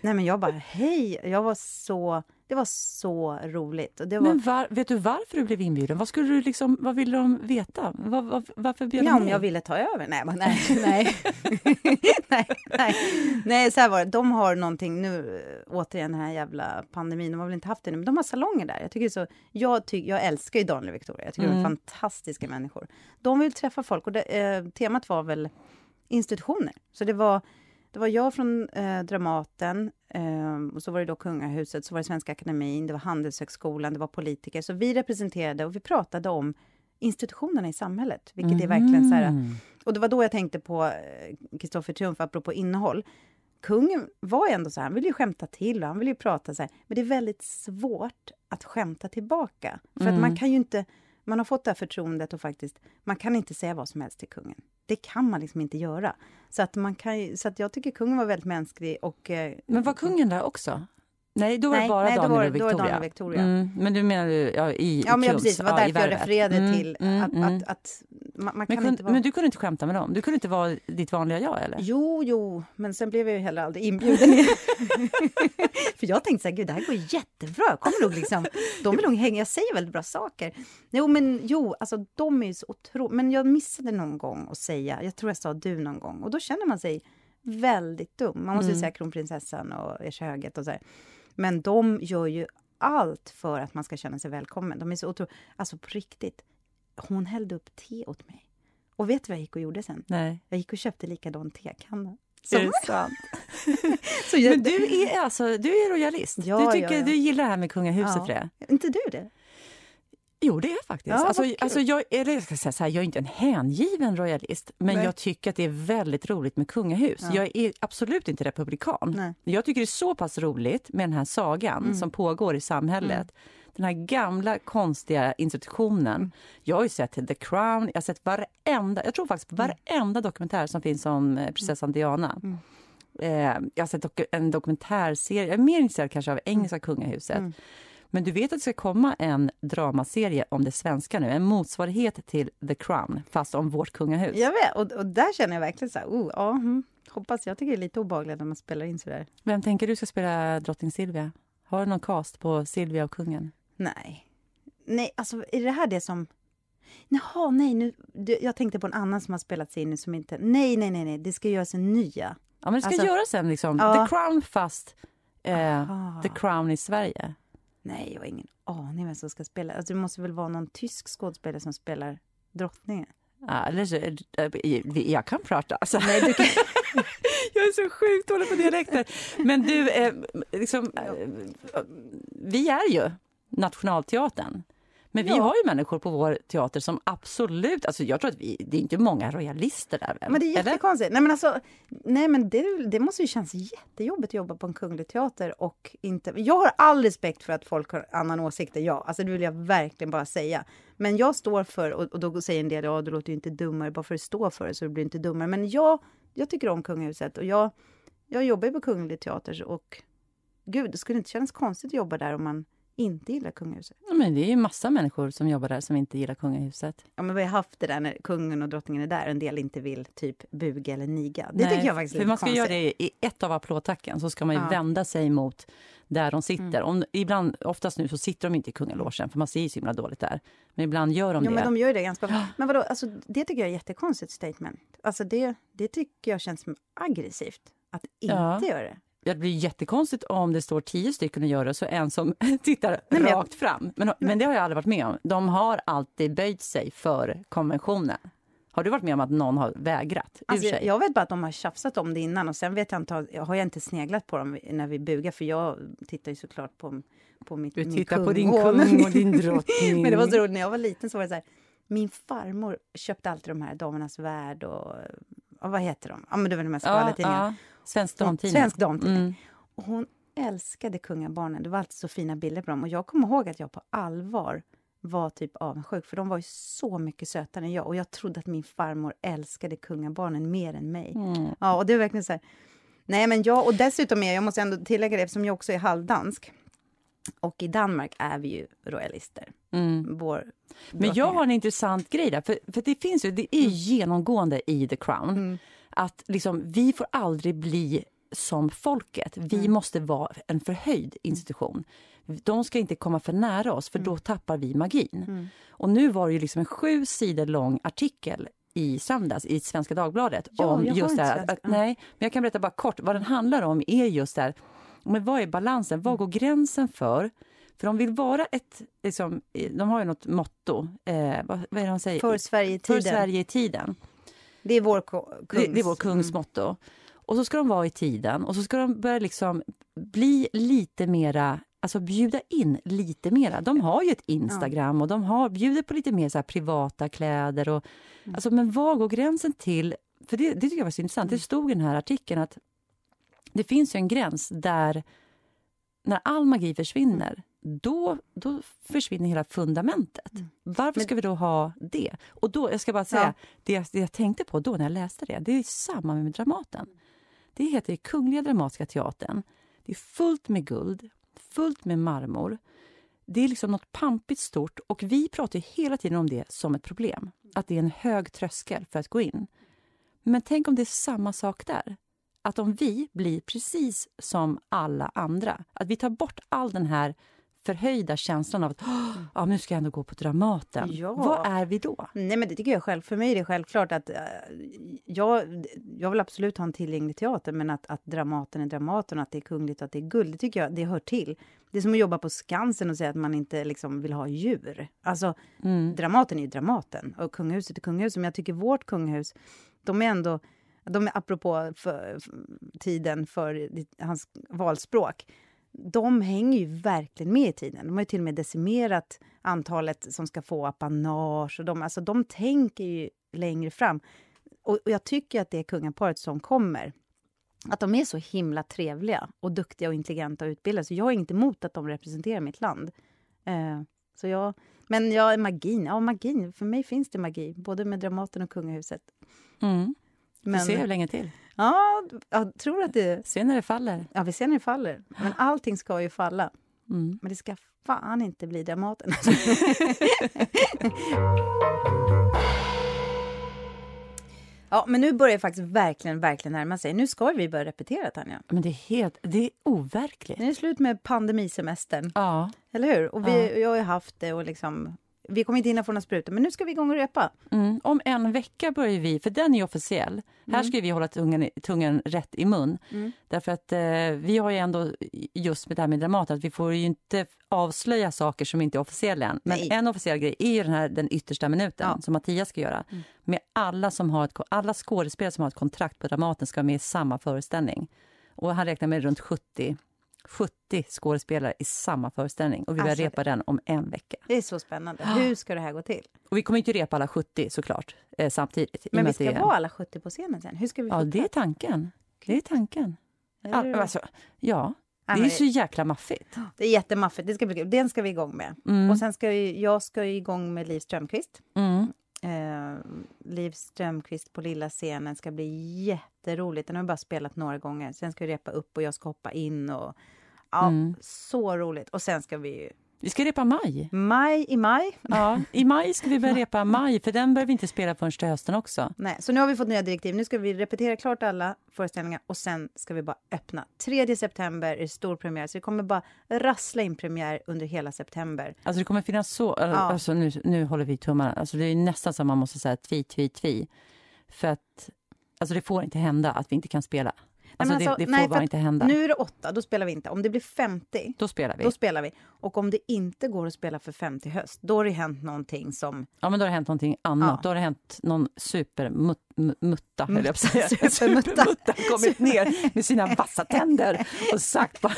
Nej men jag bara, hej! Jag var så det var så roligt. Var... Men var, vet du varför du blev inbjuden? Vad, skulle du liksom, vad ville de veta? Var, var, varför bjöd ja, de om jag ville ta över? Nej, men, nej, nej. nej, nej. nej, så här var det. De har någonting nu, återigen den här jävla pandemin, de har väl inte haft det nu, men de har salonger där. Jag, tycker så, jag, ty, jag älskar ju Daniel och Victoria, jag tycker mm. de är mm. fantastiska människor. De vill träffa folk och det, eh, temat var väl institutioner. Så det var det var jag från eh, Dramaten, eh, och så var det då Kungahuset, så var det Svenska Akademin, det var Handelshögskolan, det var politiker. Så vi representerade och vi pratade om institutionerna i samhället, vilket mm. är verkligen så här... Mm. Och det var då jag tänkte på Kristoffer eh, Triumf, apropå innehåll. Kungen var ändå så här, han ville ju skämta till och han ville ju prata så här, men det är väldigt svårt att skämta tillbaka. För mm. att man kan ju inte man har fått det här förtroendet och faktiskt, man kan inte säga vad som helst till kungen. Det kan man liksom inte göra. Så att, man kan, så att jag tycker kungen var väldigt mänsklig och... Eh, Men var kungen där också? Nej, då var det bara nej, Daniel, var, och Victoria. Daniel och Victoria. Mm, men du menar ja, i Ja, men ja, precis. Det var därför jag refererade mm, till mm, att, mm. att, att man, man kan inte vara... men du kunde inte skämta med dem? Du kunde inte vara ditt vanliga jag, eller? Jo, jo, men sen blev jag ju heller aldrig inbjuden. För jag tänkte så här, gud, det här går jättebra. Kommer nog liksom, de vill nog hänga, jag säger väldigt bra saker. Jo, men jo, alltså de är ju så otroligt... Men jag missade någon gång att säga, jag tror jag sa du någon gång, och då känner man sig väldigt dum. Man måste mm. säga kronprinsessan och Ers höghet och så här. Men de gör ju allt för att man ska känna sig välkommen. De är så otroligt... Alltså på riktigt. Hon hällde upp te åt mig. Och vet du vad jag gick och gjorde sen? Nej. Jag gick och köpte likadan tekanna. Är det sant? så jag, Men du är alltså, du är royalist? Ja, du, tycker, ja, ja. du gillar det här med kungahuset ja. inte du det? Jo, det är faktiskt. Ja, alltså, alltså, jag, eller jag, ska säga så här, jag är inte en hängiven royalist, men Nej. jag tycker att det är väldigt roligt med kungahus. Ja. Jag är absolut inte republikan. Nej. Jag tycker det är så pass roligt med den här sagan mm. som pågår i samhället. Mm. Den här gamla konstiga institutionen. Mm. Jag har ju sett The Crown, jag har sett varenda, jag tror faktiskt mm. varenda dokumentär som finns om eh, prinsessan Diana. Mm. Eh, jag har sett doku en dokumentärserie, jag är mer intresserad kanske av engelska kungahuset. Men du vet att det ska komma en dramaserie om det svenska nu, en motsvarighet till The Crown, fast om vårt kungahus. Jag vet, och, och där känner jag verkligen så här, oh, ja, mm, hoppas, jag tycker det är lite obehagligt när man spelar in så där. Vem tänker du ska spela drottning Silvia? Har du någon cast på Silvia och kungen? Nej. Nej, alltså är det här det som... Jaha, nej, nu, jag tänkte på en annan som har spelats in som inte... Nej, nej, nej, nej, det ska göras en nya. Ja, men det ska alltså, göras en liksom, ja. The Crown fast eh, The Crown i Sverige. Nej, jag har ingen aning vem som ska spela. Alltså, det måste väl vara någon tysk skådespelare som spelar drottningen? Ja, eller så, eh, jag kan prata. Alltså. Nej, du kan... jag är så sjukt dålig på dialekter. Men du, eh, liksom, eh, vi är ju Nationalteatern. Men vi ja. har ju människor på vår teater som absolut... Alltså jag tror att vi, det är inte många royalister där. Men det är jättekonstigt. Nej men, alltså, nej, men det, det måste ju kännas jättejobbigt att jobba på en kunglig teater och inte... Jag har all respekt för att folk har annan åsikt än jag. Alltså det vill jag verkligen bara säga. Men jag står för, och, och då säger en del, ja du låter ju inte dummare bara för att stå för det så du blir inte dummare. Men jag, jag tycker om kungahuset och jag, jag jobbar ju på kunglig teater och gud, det skulle inte kännas konstigt att jobba där om man inte gillar kungahuset. Men det är ju massa människor som jobbar där som inte gillar kungahuset. Ja, men vi har haft det där när kungen och drottningen är där och en del inte vill typ buga eller niga. Det Nej, tycker jag faktiskt är för man ska konstigt. göra det i ett av applådtacken så ska man ju ja. vända sig mot där de sitter. Mm. Om, ibland, oftast nu så sitter de inte i kungalogen för man ser ju så himla dåligt där. Men ibland gör de jo, det. men de gör det ganska Men vadå, alltså, det tycker jag är jättekonstigt statement. Alltså det, det tycker jag känns aggressivt. Att inte ja. göra det. Det blir jättekonstigt om det står tio stycken och gör det så en som tittar Nej, rakt jag... fram. Men, men det har jag aldrig varit med om. De har alltid böjt sig för konventionen. Har du varit med om att någon har vägrat? Alltså, jag vet bara att de har tjafsat om det innan och sen vet jag inte, jag har jag inte sneglat på dem när vi bugar för jag tittar ju såklart på, på mitt Du tittar på din kung och din drottning. Men det var så roligt, när jag var liten så var det så här, min farmor köpte alltid de här Damernas Värld och vad heter de? Ja men det var de här skvallertidningarna. Ja, ja. Svensk damtidning. Svensk damtidning. Mm. Och hon älskade kungabarnen. Det var alltid så fina bilder på dem. Och jag kommer ihåg att jag på allvar var typ avundsjuk, för de var ju så mycket sötare än jag. Och jag trodde att min farmor älskade kungabarnen mer än mig. Mm. Ja, och det var verkligen så här, Nej, men jag, och dessutom är jag, måste ändå tillägga det, eftersom jag också är halvdansk. Och i Danmark är vi ju royalister. Mm. Vår men jag har en intressant grej där, för, för det finns ju, det är mm. genomgående i The Crown. Mm att liksom, vi får aldrig bli som folket. Vi mm. måste vara en förhöjd institution. De ska inte komma för nära oss, för mm. då tappar vi magin. Mm. Och nu var det ju liksom en sju sidor lång artikel i söndags i Svenska Dagbladet ja, om just det här. Nej, men jag kan berätta bara kort. Vad den handlar om är just det här, men vad är balansen? Vad mm. går gränsen för? För de vill vara ett... Liksom, de har ju något motto. Eh, vad, vad är det de säger? För Sverige i tiden. För Sverige i tiden. Det är vår kungs... Det, det är vår kungs mm. motto. Och så ska de vara i tiden och så ska de börja liksom bli lite mera Alltså bjuda in lite mera. De har ju ett Instagram och de har, bjuder på lite mer så privata kläder. Och, mm. alltså, men var går gränsen till... För det, det tycker jag var så intressant. Det mm. stod i den här artikeln att det finns en gräns där när all magi försvinner då, då försvinner hela fundamentet. Mm. Varför ska vi då ha det? Och då, jag ska bara säga, ja. det, det, jag tänkte på då när jag läste det, det är samma med Dramaten. Det heter Kungliga Dramatiska Teatern. Det är fullt med guld, fullt med marmor. Det är liksom något pampigt stort och vi pratar hela tiden om det som ett problem. Att det är en hög tröskel för att gå in. Men tänk om det är samma sak där. Att om vi blir precis som alla andra, att vi tar bort all den här förhöjda känslan av att ja, nu ska jag ändå gå på Dramaten. Ja. Vad är vi då? Nej, men det tycker jag själv. För mig är det självklart att uh, jag, jag vill absolut ha en tillgänglig teater, men att, att Dramaten är Dramaten och att det är kungligt och att det är guld, det tycker jag det hör till. Det är som att jobba på Skansen och säga att man inte liksom vill ha djur. Alltså, mm. Dramaten är ju Dramaten och kungahuset är kungahuset. Men jag tycker vårt kungahus, de är ändå de apropå för, för tiden för hans valspråk de hänger ju verkligen med i tiden. De har ju till och med decimerat antalet som ska få apanage. Och de, alltså, de tänker ju längre fram. Och, och jag tycker att det kungaparet som kommer, att de är så himla trevliga och duktiga och intelligenta och utbildade. Så jag har inget emot att de representerar mitt land. Eh, så jag, men ja, magin, ja magin, för mig finns det magi, både med Dramaten och kungahuset. Mm. Men, vi ser hur länge till. Ja, jag tror att det... Se när det faller. Ja, vi ser när det faller. Men allting ska ju falla. Mm. Men det ska fan inte bli Dramaten. Ja, men nu börjar det faktiskt verkligen, verkligen närma sig. Nu ska vi börja repetera, Tanja. Men det är helt, det är overkligt. Nu är det slut med pandemisemestern. Ja. Eller hur? Och vi, ja. jag har haft det och liksom vi kommer inte hinna få några sprutor, men nu ska vi igång och repa. Mm. Om en vecka börjar vi, för den är officiell. Mm. Här ska vi hålla tungan, tungan rätt i mun. Mm. Därför att eh, vi har ju ändå just med det här med Dramaten, att vi får ju inte avslöja saker som inte är officiella än. Men Nej. en officiell grej är ju den här den yttersta minuten ja. som Mattias ska göra. Mm. Med alla, som har ett, alla skådespelare som har ett kontrakt på Dramaten ska vara med i samma föreställning. Och han räknar med runt 70 70 skådespelare i samma föreställning och vi börjar alltså, repa den om en vecka. Det är så spännande. Hur ska det här gå till? Och vi kommer inte repa alla 70 såklart eh, samtidigt. Men vi ska vara alla 70 på scenen sen? Hur ska vi Ja, det är tanken. Det är tanken. Är Alltså, ja. Det är så jäkla maffigt. Det är jättemaffigt. Det ska bli, den ska vi igång med. Mm. Och sen ska vi, jag ska igång med Liv Strömquist. Mm. Eh, Liv Strömquist på lilla scenen ska bli jätteroligt. Den har vi bara spelat några gånger. Sen ska vi repa upp och jag ska hoppa in och Ja, mm. så roligt. Och sen ska vi vi ska repa maj. Maj i maj. Ja, i maj ska vi börja repa maj, för den börjar vi inte spela förrän till hösten också. Nej, så nu har vi fått nya direktiv. Nu ska vi repetera klart alla föreställningar och sen ska vi bara öppna. 3 september är stor premiär, så det kommer bara rassla in premiär under hela september. Alltså det kommer finnas så, ja. alltså nu, nu håller vi tummarna, alltså det är nästan som man måste säga tvi, tvi, tvi. För att, alltså det får inte hända att vi inte kan spela. Alltså, alltså, det, det, får nej, bara inte hända. Nu är det åtta, då spelar vi inte. Om det blir 50, då spelar vi. Då spelar vi. Och om det inte går att spela för 50 höst, då har det hänt någonting som... Ja, men då har det hänt någonting annat. Ja. Då har det hänt någon supermutta, mutta, höll jag Supermutta. kommit ner med sina vassa tänder och sagt bara...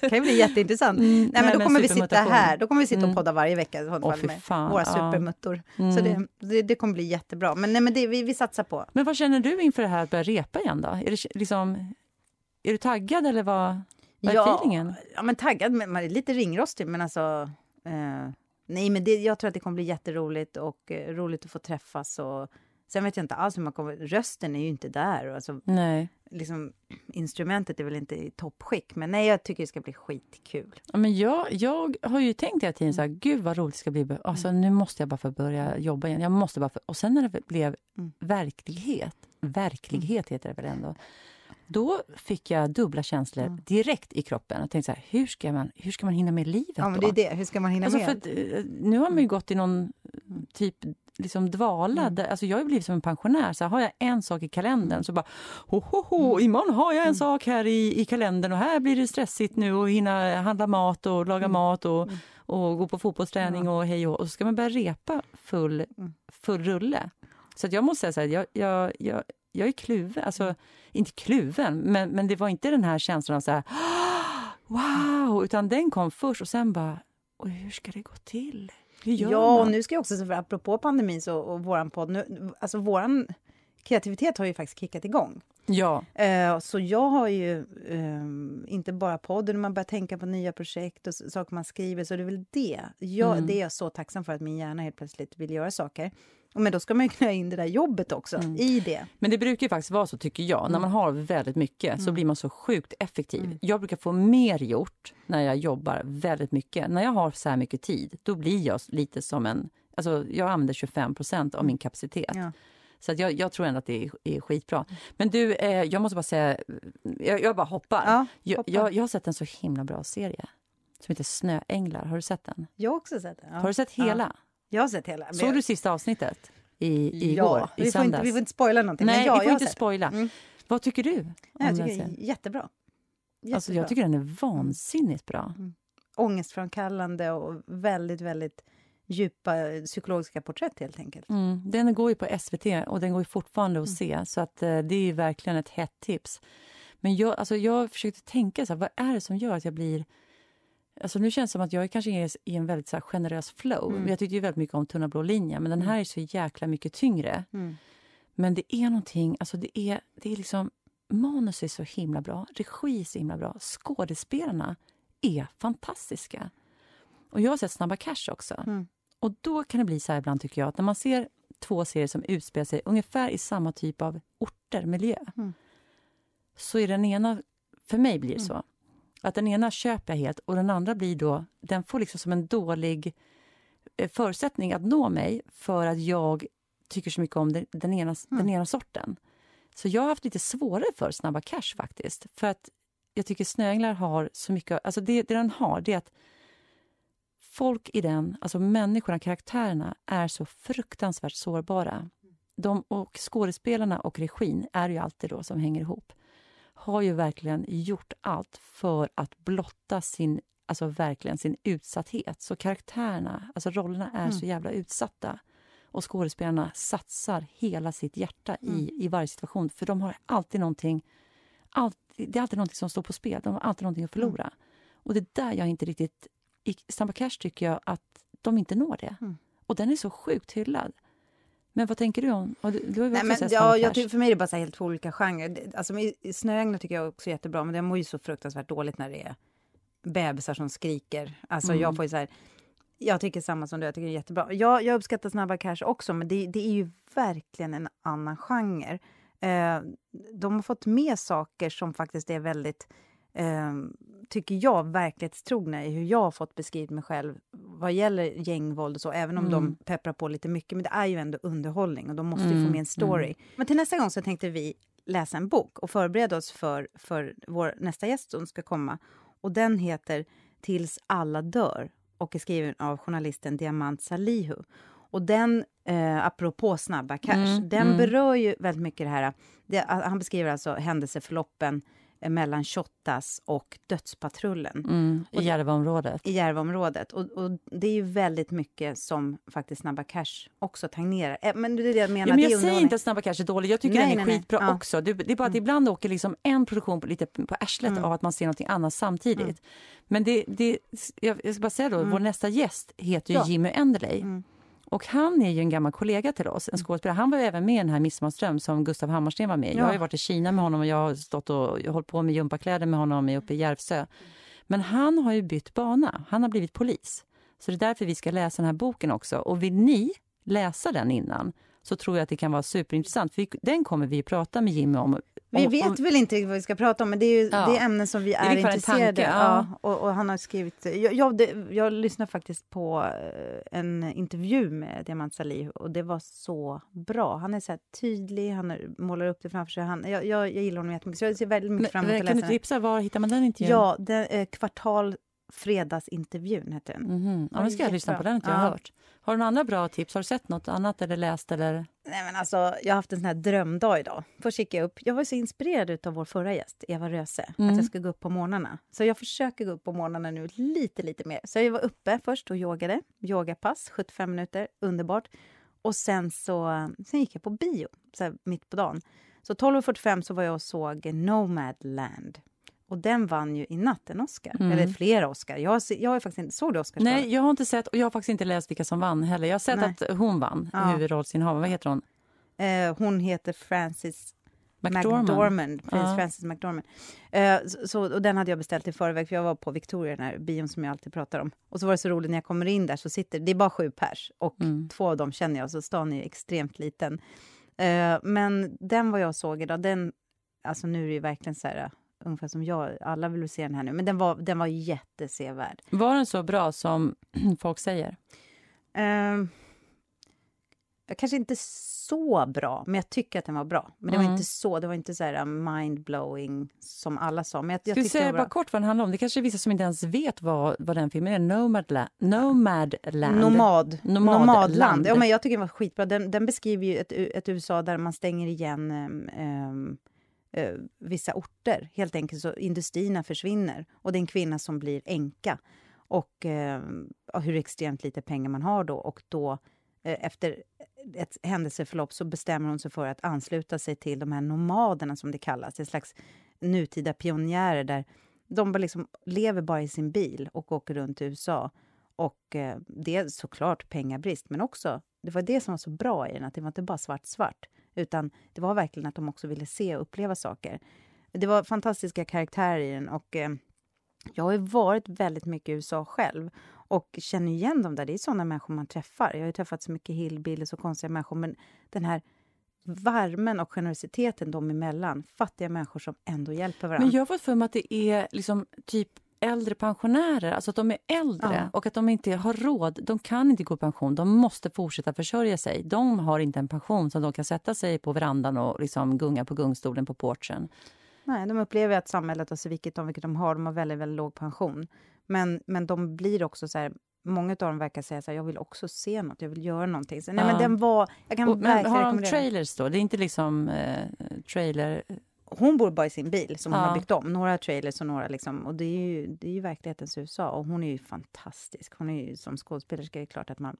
det kan ju bli jätteintressant. Mm, nej, men då kommer vi sitta här. Då kommer vi sitta och mm. podda varje vecka i fall med fan, våra ja. supermuttor. Mm. Så det, det, det, kommer bli jättebra. Men, nej, men det, vi, vi satsar på. Men vad känner du inför det här att börja repa igen då? Är det liksom är du taggad eller vad, vad är ja, feelingen? Ja, men taggad, men man är lite ringrostig, men alltså... Eh, nej, men det, jag tror att det kommer bli jätteroligt och eh, roligt att få träffas. Och, sen vet jag inte alls hur man kommer... Rösten är ju inte där. Och alltså, nej. Liksom, instrumentet är väl inte i toppskick, men nej, jag tycker det ska bli skitkul. Ja, men jag, jag har ju tänkt hela tiden så här, mm. gud vad roligt det ska bli. Alltså, mm. Nu måste jag bara få börja jobba igen. Jag måste bara få, och sen när det blev mm. verklighet, verklighet heter det väl ändå, då fick jag dubbla känslor mm. direkt i kroppen. Jag tänkte så här, hur ska man, hur ska man hinna med livet ja, men det är det. Hur ska man hinna alltså, med? Att, eh, nu har man ju gått i någon typ liksom dvala. Mm. Alltså jag har blivit som en pensionär. Så har jag en sak i kalendern så bara ho, ho, ho, mm. imorgon har jag en mm. sak här i, i kalendern och här blir det stressigt nu och hinna handla mat och laga mm. mat och, mm. och gå på fotbollsträning och hej och, och så ska man börja repa full, full rulle. Så jag måste säga så här, jag, jag, jag, jag är kluven. Alltså, inte kluven, men, men det var inte den här känslan av så här, wow, utan den kom först och sen bara, och hur ska det gå till? ja, och nu ska jag också, för apropå pandemin så, och våran podd, nu, alltså våran kreativitet har ju faktiskt kickat igång. Ja. Uh, så jag har ju um, inte bara podden, man börjar tänka på nya projekt och saker man skriver, så det är väl det. Jag, mm. Det är jag så tacksam för, att min hjärna helt plötsligt vill göra saker. Men då ska man ju kunna in det där jobbet också mm. i det. Men det brukar ju faktiskt vara så, tycker jag. Mm. När man har väldigt mycket så mm. blir man så sjukt effektiv. Mm. Jag brukar få mer gjort när jag jobbar väldigt mycket. När jag har så här mycket tid, då blir jag lite som en... Alltså, jag använder 25 procent av mm. min kapacitet. Ja. Så jag, jag, tror ändå att det är, är skitbra. Men du, eh, jag måste bara säga... Jag, jag bara hoppar. Ja, jag, jag, jag, har sett en så himla bra serie som heter Snöänglar. Har du sett den? Jag har också sett den. Ja. Har du sett hela? Jag har sett hela. Såg du sista avsnittet? I, igår, ja, i vi får, inte, vi får inte spoila någonting. Nej, ja, vi får inte spoila. Mm. Vad tycker du? jag tycker jättebra. jättebra. Alltså, jag tycker den är vansinnigt bra. Mm. Ångestframkallande och väldigt, väldigt djupa psykologiska porträtt helt enkelt. Mm. Den går ju på SVT och den går fortfarande att mm. se, så att, uh, det är verkligen ett hett tips. Men jag, alltså, jag försökte tänka, så här, vad är det som gör att jag blir Alltså nu känns det som att jag kanske är i en väldigt så generös flow. Mm. Jag tyckte ju väldigt mycket om Tunna blå linjen, men den mm. här är så jäkla mycket tyngre. Mm. Men det är någonting, alltså det är, det är liksom, manus är så himla bra, regi är så himla bra, skådespelarna är fantastiska. Och jag har sett Snabba Cash också. Mm. Och då kan det bli så här ibland tycker jag, att när man ser två serier som utspelar sig ungefär i samma typ av orter, miljö, mm. så är den ena, för mig blir det mm. så, Att den ena köper jag helt och den andra blir då, den får liksom som en dålig eh, förutsättning att nå mig för att jag tycker så mycket om den, den, ena, mm. den ena sorten. Så jag har haft lite svårare för Snabba Cash faktiskt. För att jag tycker Snöänglar har så mycket... Alltså det, det den har, det är att folk i den, alltså människorna, karaktärerna, är så fruktansvärt sårbara. De och skådespelarna och regin är ju alltid då som hänger ihop har ju verkligen gjort allt för att blotta sin, alltså verkligen sin utsatthet. Så karaktärerna, alltså rollerna är mm. så jävla utsatta. Och skådespelarna satsar hela sitt hjärta mm. i, i varje situation. För de har alltid någonting, alltid, det är alltid någonting som står på spel. De har alltid någonting att förlora. Mm. Och det är där jag inte riktigt... I Snabba Cash tycker jag att de inte når det. Mm. Och den är så sjukt hyllad. Men vad tänker du om... Du, du Nej, men, ja, jag tycker, för mig är det bara helt två olika genrer. Alltså, Snöänglar tycker jag också är jättebra, men det mår ju så fruktansvärt dåligt när det är bebisar som skriker. Alltså mm. jag får så här, Jag tycker samma som du, jag tycker det är jättebra. Jag, jag uppskattar Snabba Cash också, men det, det är ju verkligen en annan genre. Eh, de har fått med saker som faktiskt är väldigt eh, tycker jag, verklighetstrogna i hur jag har fått beskrivit mig själv vad gäller gängvåld och så, även om mm. de pepprar på lite mycket. Men det är ju ändå underhållning och de måste mm. ju få med en story. Mm. Men till nästa gång så tänkte vi läsa en bok och förbereda oss för, för vår nästa gäst som ska komma. Och den heter Tills alla dör och är skriven av journalisten Diamant Salihu. Och den, eh, apropå Snabba Cash, mm, den mm. berör ju väldigt mycket det här. Det, han beskriver alltså händelseförloppen mellan Shottaz och Dödspatrullen. Mm, I Järvaområdet. I Järvaområdet. Och, och det är ju väldigt mycket som faktiskt Snabba Cash också tangerar. Eh, men det är det jag menar. Ja, men jag säger inte att Snabba Cash är dålig, jag tycker nej, den är nej, skitbra nej. också. Det, det, är bara att mm. ibland åker liksom en produktion på, lite på arslet mm. av att man ser något annat samtidigt. Mm. Men det, det, jag ska bara säga då, mm. vår nästa gäst heter ju ja. Jimmy Enderley. Och han är ju en gammal kollega till oss, en skådespelare. Han var även med i den här Midsommarström som Gustav Hammarsten var med i. Ja. Jag har varit i Kina med honom och jag har stått och hållit på med gympakläder med honom uppe i Järvsö. Men han har ju bytt bana. Han har blivit polis. Så det är därför vi ska läsa den här boken också. Och vill ni läsa den innan så tror jag att det kan vara superintressant. För den kommer vi att prata med Jimmy om vi vet och, väl inte vad vi ska prata om, men det är ju ja, det är ämnen som vi är, är intresserade av. Ja. och, och, han har skrivit... Jag, jag, det, jag lyssnade faktiskt på eh, en intervju med Diamant Salih och det var så bra. Han är så tydlig, han målar upp det framför sig. Han, jag, jag, jag gillar honom jättemycket, så jag ser väldigt mycket fram emot att läsa Kan du tipsa, var hittar man den intervjun? Ja, den, eh, kvartal Fredagsintervjun heter den. Mm -hmm. Ja, men ska jag lyssna på den, inte jag har hört. Har du några andra bra tips? Har du sett något annat eller läst? Eller? Nej, men alltså, jag har haft en sån här drömdag idag. Först gick jag upp. Jag var så inspirerad av vår förra gäst, Eva Röse, mm. att jag ska gå upp på morgnarna. Så jag försöker gå upp på morgnarna nu lite, lite mer. Så jag var uppe först och yogade. Yogapass, 75 minuter, underbart. Och sen så sen gick jag på bio, så mitt på dagen. Så 12.45 så var jag och såg Nomadland och den vann ju i natt en Oscar, mm. eller flera Oscar. Jag, jag har faktiskt inte, såg du Oscars? Nej, jag har inte sett och jag har faktiskt inte läst vilka som vann heller. Jag har sett Nej. att hon vann, ja. huvudrollsinnehavaren. Vad heter hon? Eh, hon heter Frances McDormand. McDormand ja. Frances McDormand. Eh, så, och den hade jag beställt i förväg, för jag var på Victoria, den här bion som jag alltid pratar om. Och så var det så roligt när jag kommer in där, så sitter det är bara sju pers och mm. två av dem känner jag, så stan är extremt liten. Eh, men den vad jag såg idag, den, alltså nu är det ju verkligen så här ungefär som jag. Alla vill se den här nu. Men den var, den var jättesevärd. Var den så bra som folk säger? Uh, kanske inte så bra, men jag tycker att den var bra. Men det mm. var inte så, det var inte så här mind-blowing som alla sa. Men jag, jag Ska vi säga bara kort vad den handlar om? Det kanske är vissa som inte ens vet vad, vad den filmen är. Nomadland. Nomadland. Nomad. Nomadland. Nomadland. Ja, men jag tycker den var skitbra. Den, den beskriver ju ett, ett USA där man stänger igen um, um, eh, vissa orter. Helt enkelt så industrierna försvinner och det är en kvinna som blir änka. Och eh, hur extremt lite pengar man har då. Och då eh, efter ett händelseförlopp så bestämmer hon sig för att ansluta sig till de här nomaderna som det kallas. En slags nutida pionjärer där de bara liksom lever bara i sin bil och åker runt i USA. Och eh, det är såklart pengabrist, men också, det var det som var så bra i den, att det var inte bara svart-svart. Utan det var verkligen att de också ville se och uppleva saker. Det var fantastiska karaktärer i den och eh, jag har varit väldigt mycket i USA själv och känner igen dem där. Det är såna människor man träffar. Jag har träffat så mycket hillbillies och konstiga människor, men den här värmen och generositeten dem emellan. Fattiga människor som ändå hjälper varandra. Men jag har fått för mig att det är liksom typ äldre pensionärer, alltså att de är äldre ja. och att de inte har råd. De kan inte gå i pension, de måste fortsätta försörja sig. De har inte en pension som de kan sätta sig på verandan och liksom gunga på gungstolen på porchen. Nej, de upplever att samhället har svikit dem, vilket de har. De har väldigt, väldigt låg pension. Men, men de blir också så här, många av dem verkar säga så här, jag vill också se något, jag vill göra någonting. Så, nej, ja. men den var, jag kan och, men har de trailers då? Det är inte liksom eh, trailer hon bor bara i sin bil som ja. hon har byggt om. Några trailers och några liksom. Och det är ju, det är ju verklighetens USA. Och hon är ju fantastisk. Hon är ju, som skådespelerska är det klart att man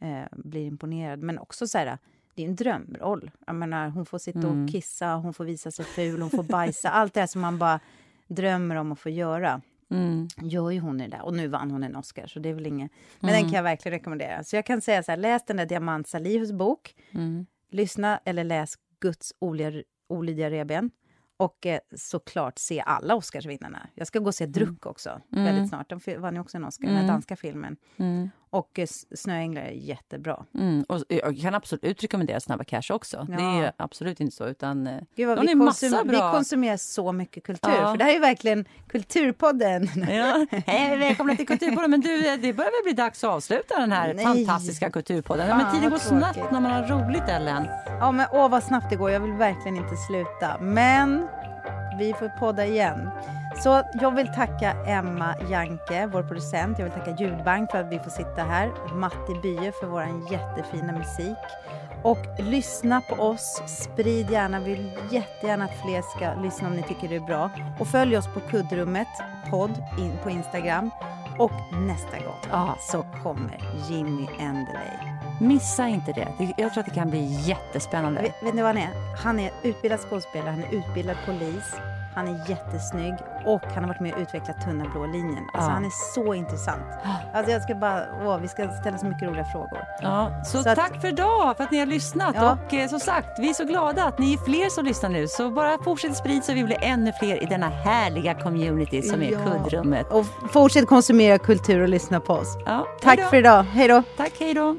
eh, blir imponerad. Men också så här, det är en drömroll. Jag menar, hon får sitta mm. och kissa, hon får visa sig ful, hon får bajsa. allt det som man bara drömmer om att få göra. Mm. gör ju hon det där. Och nu vann hon en Oscar, så det är väl inget... Men mm. den kan jag verkligen rekommendera. Så jag kan säga så här, läs den där Diamant Salihus bok. Mm. Lyssna eller läs Guds olydiga reben. Och eh, såklart se alla Oscarsvinnarna. Jag ska gå och se Druck mm. också, mm. väldigt snart. De vann ju också en Oscar, mm. den danska filmen. Mm. Och eh, Snöänglar är jättebra. Mm. Och jag kan absolut rekommendera Snabba Cash också. Ja. Det är absolut inte så, utan eh, Gud vad, vi, konsum bra... vi konsumerar så mycket kultur, ja. för det här är verkligen Kulturpodden. Ja. Hej, välkomna till Kulturpodden. Men du, det börjar väl bli dags att avsluta den här Nej. fantastiska Kulturpodden. Ja, men tiden går snabbt när man har roligt, Ellen. Ja, men åh vad snabbt det går. Jag vill verkligen inte sluta. Men vi får podda igen. Så jag vill tacka Emma Janke, vår producent. Jag vill tacka Ljudbank för att vi får sitta här. Matti Bye för vår jättefina musik. Och lyssna på oss. Sprid gärna. Vi vill jättegärna att fler ska lyssna om ni tycker det är bra. Och följ oss på kuddrummet podd in på Instagram. Och nästa gång ah. så kommer Jimmy Endeley. Missa inte det. Jag tror att det kan bli jättespännande. Vet, vet ni vad han är? Han är utbildad skådespelare, han är utbildad polis. Han är jättesnygg och han har varit med och utvecklat Tunna blå linjen. Alltså, ja. Han är så intressant. Alltså, jag ska bara, åh, vi ska ställa så mycket roliga frågor. Ja, så, så tack att, för idag, för att ni har lyssnat. Ja. Och eh, som sagt, vi är så glada att ni är fler som lyssnar nu. Så bara fortsätt sprida så vi blir ännu fler i denna härliga community som är ja. kuddrummet. Och fortsätt konsumera kultur och lyssna på oss. Ja, tack för idag. Hej då. Tack, hej då.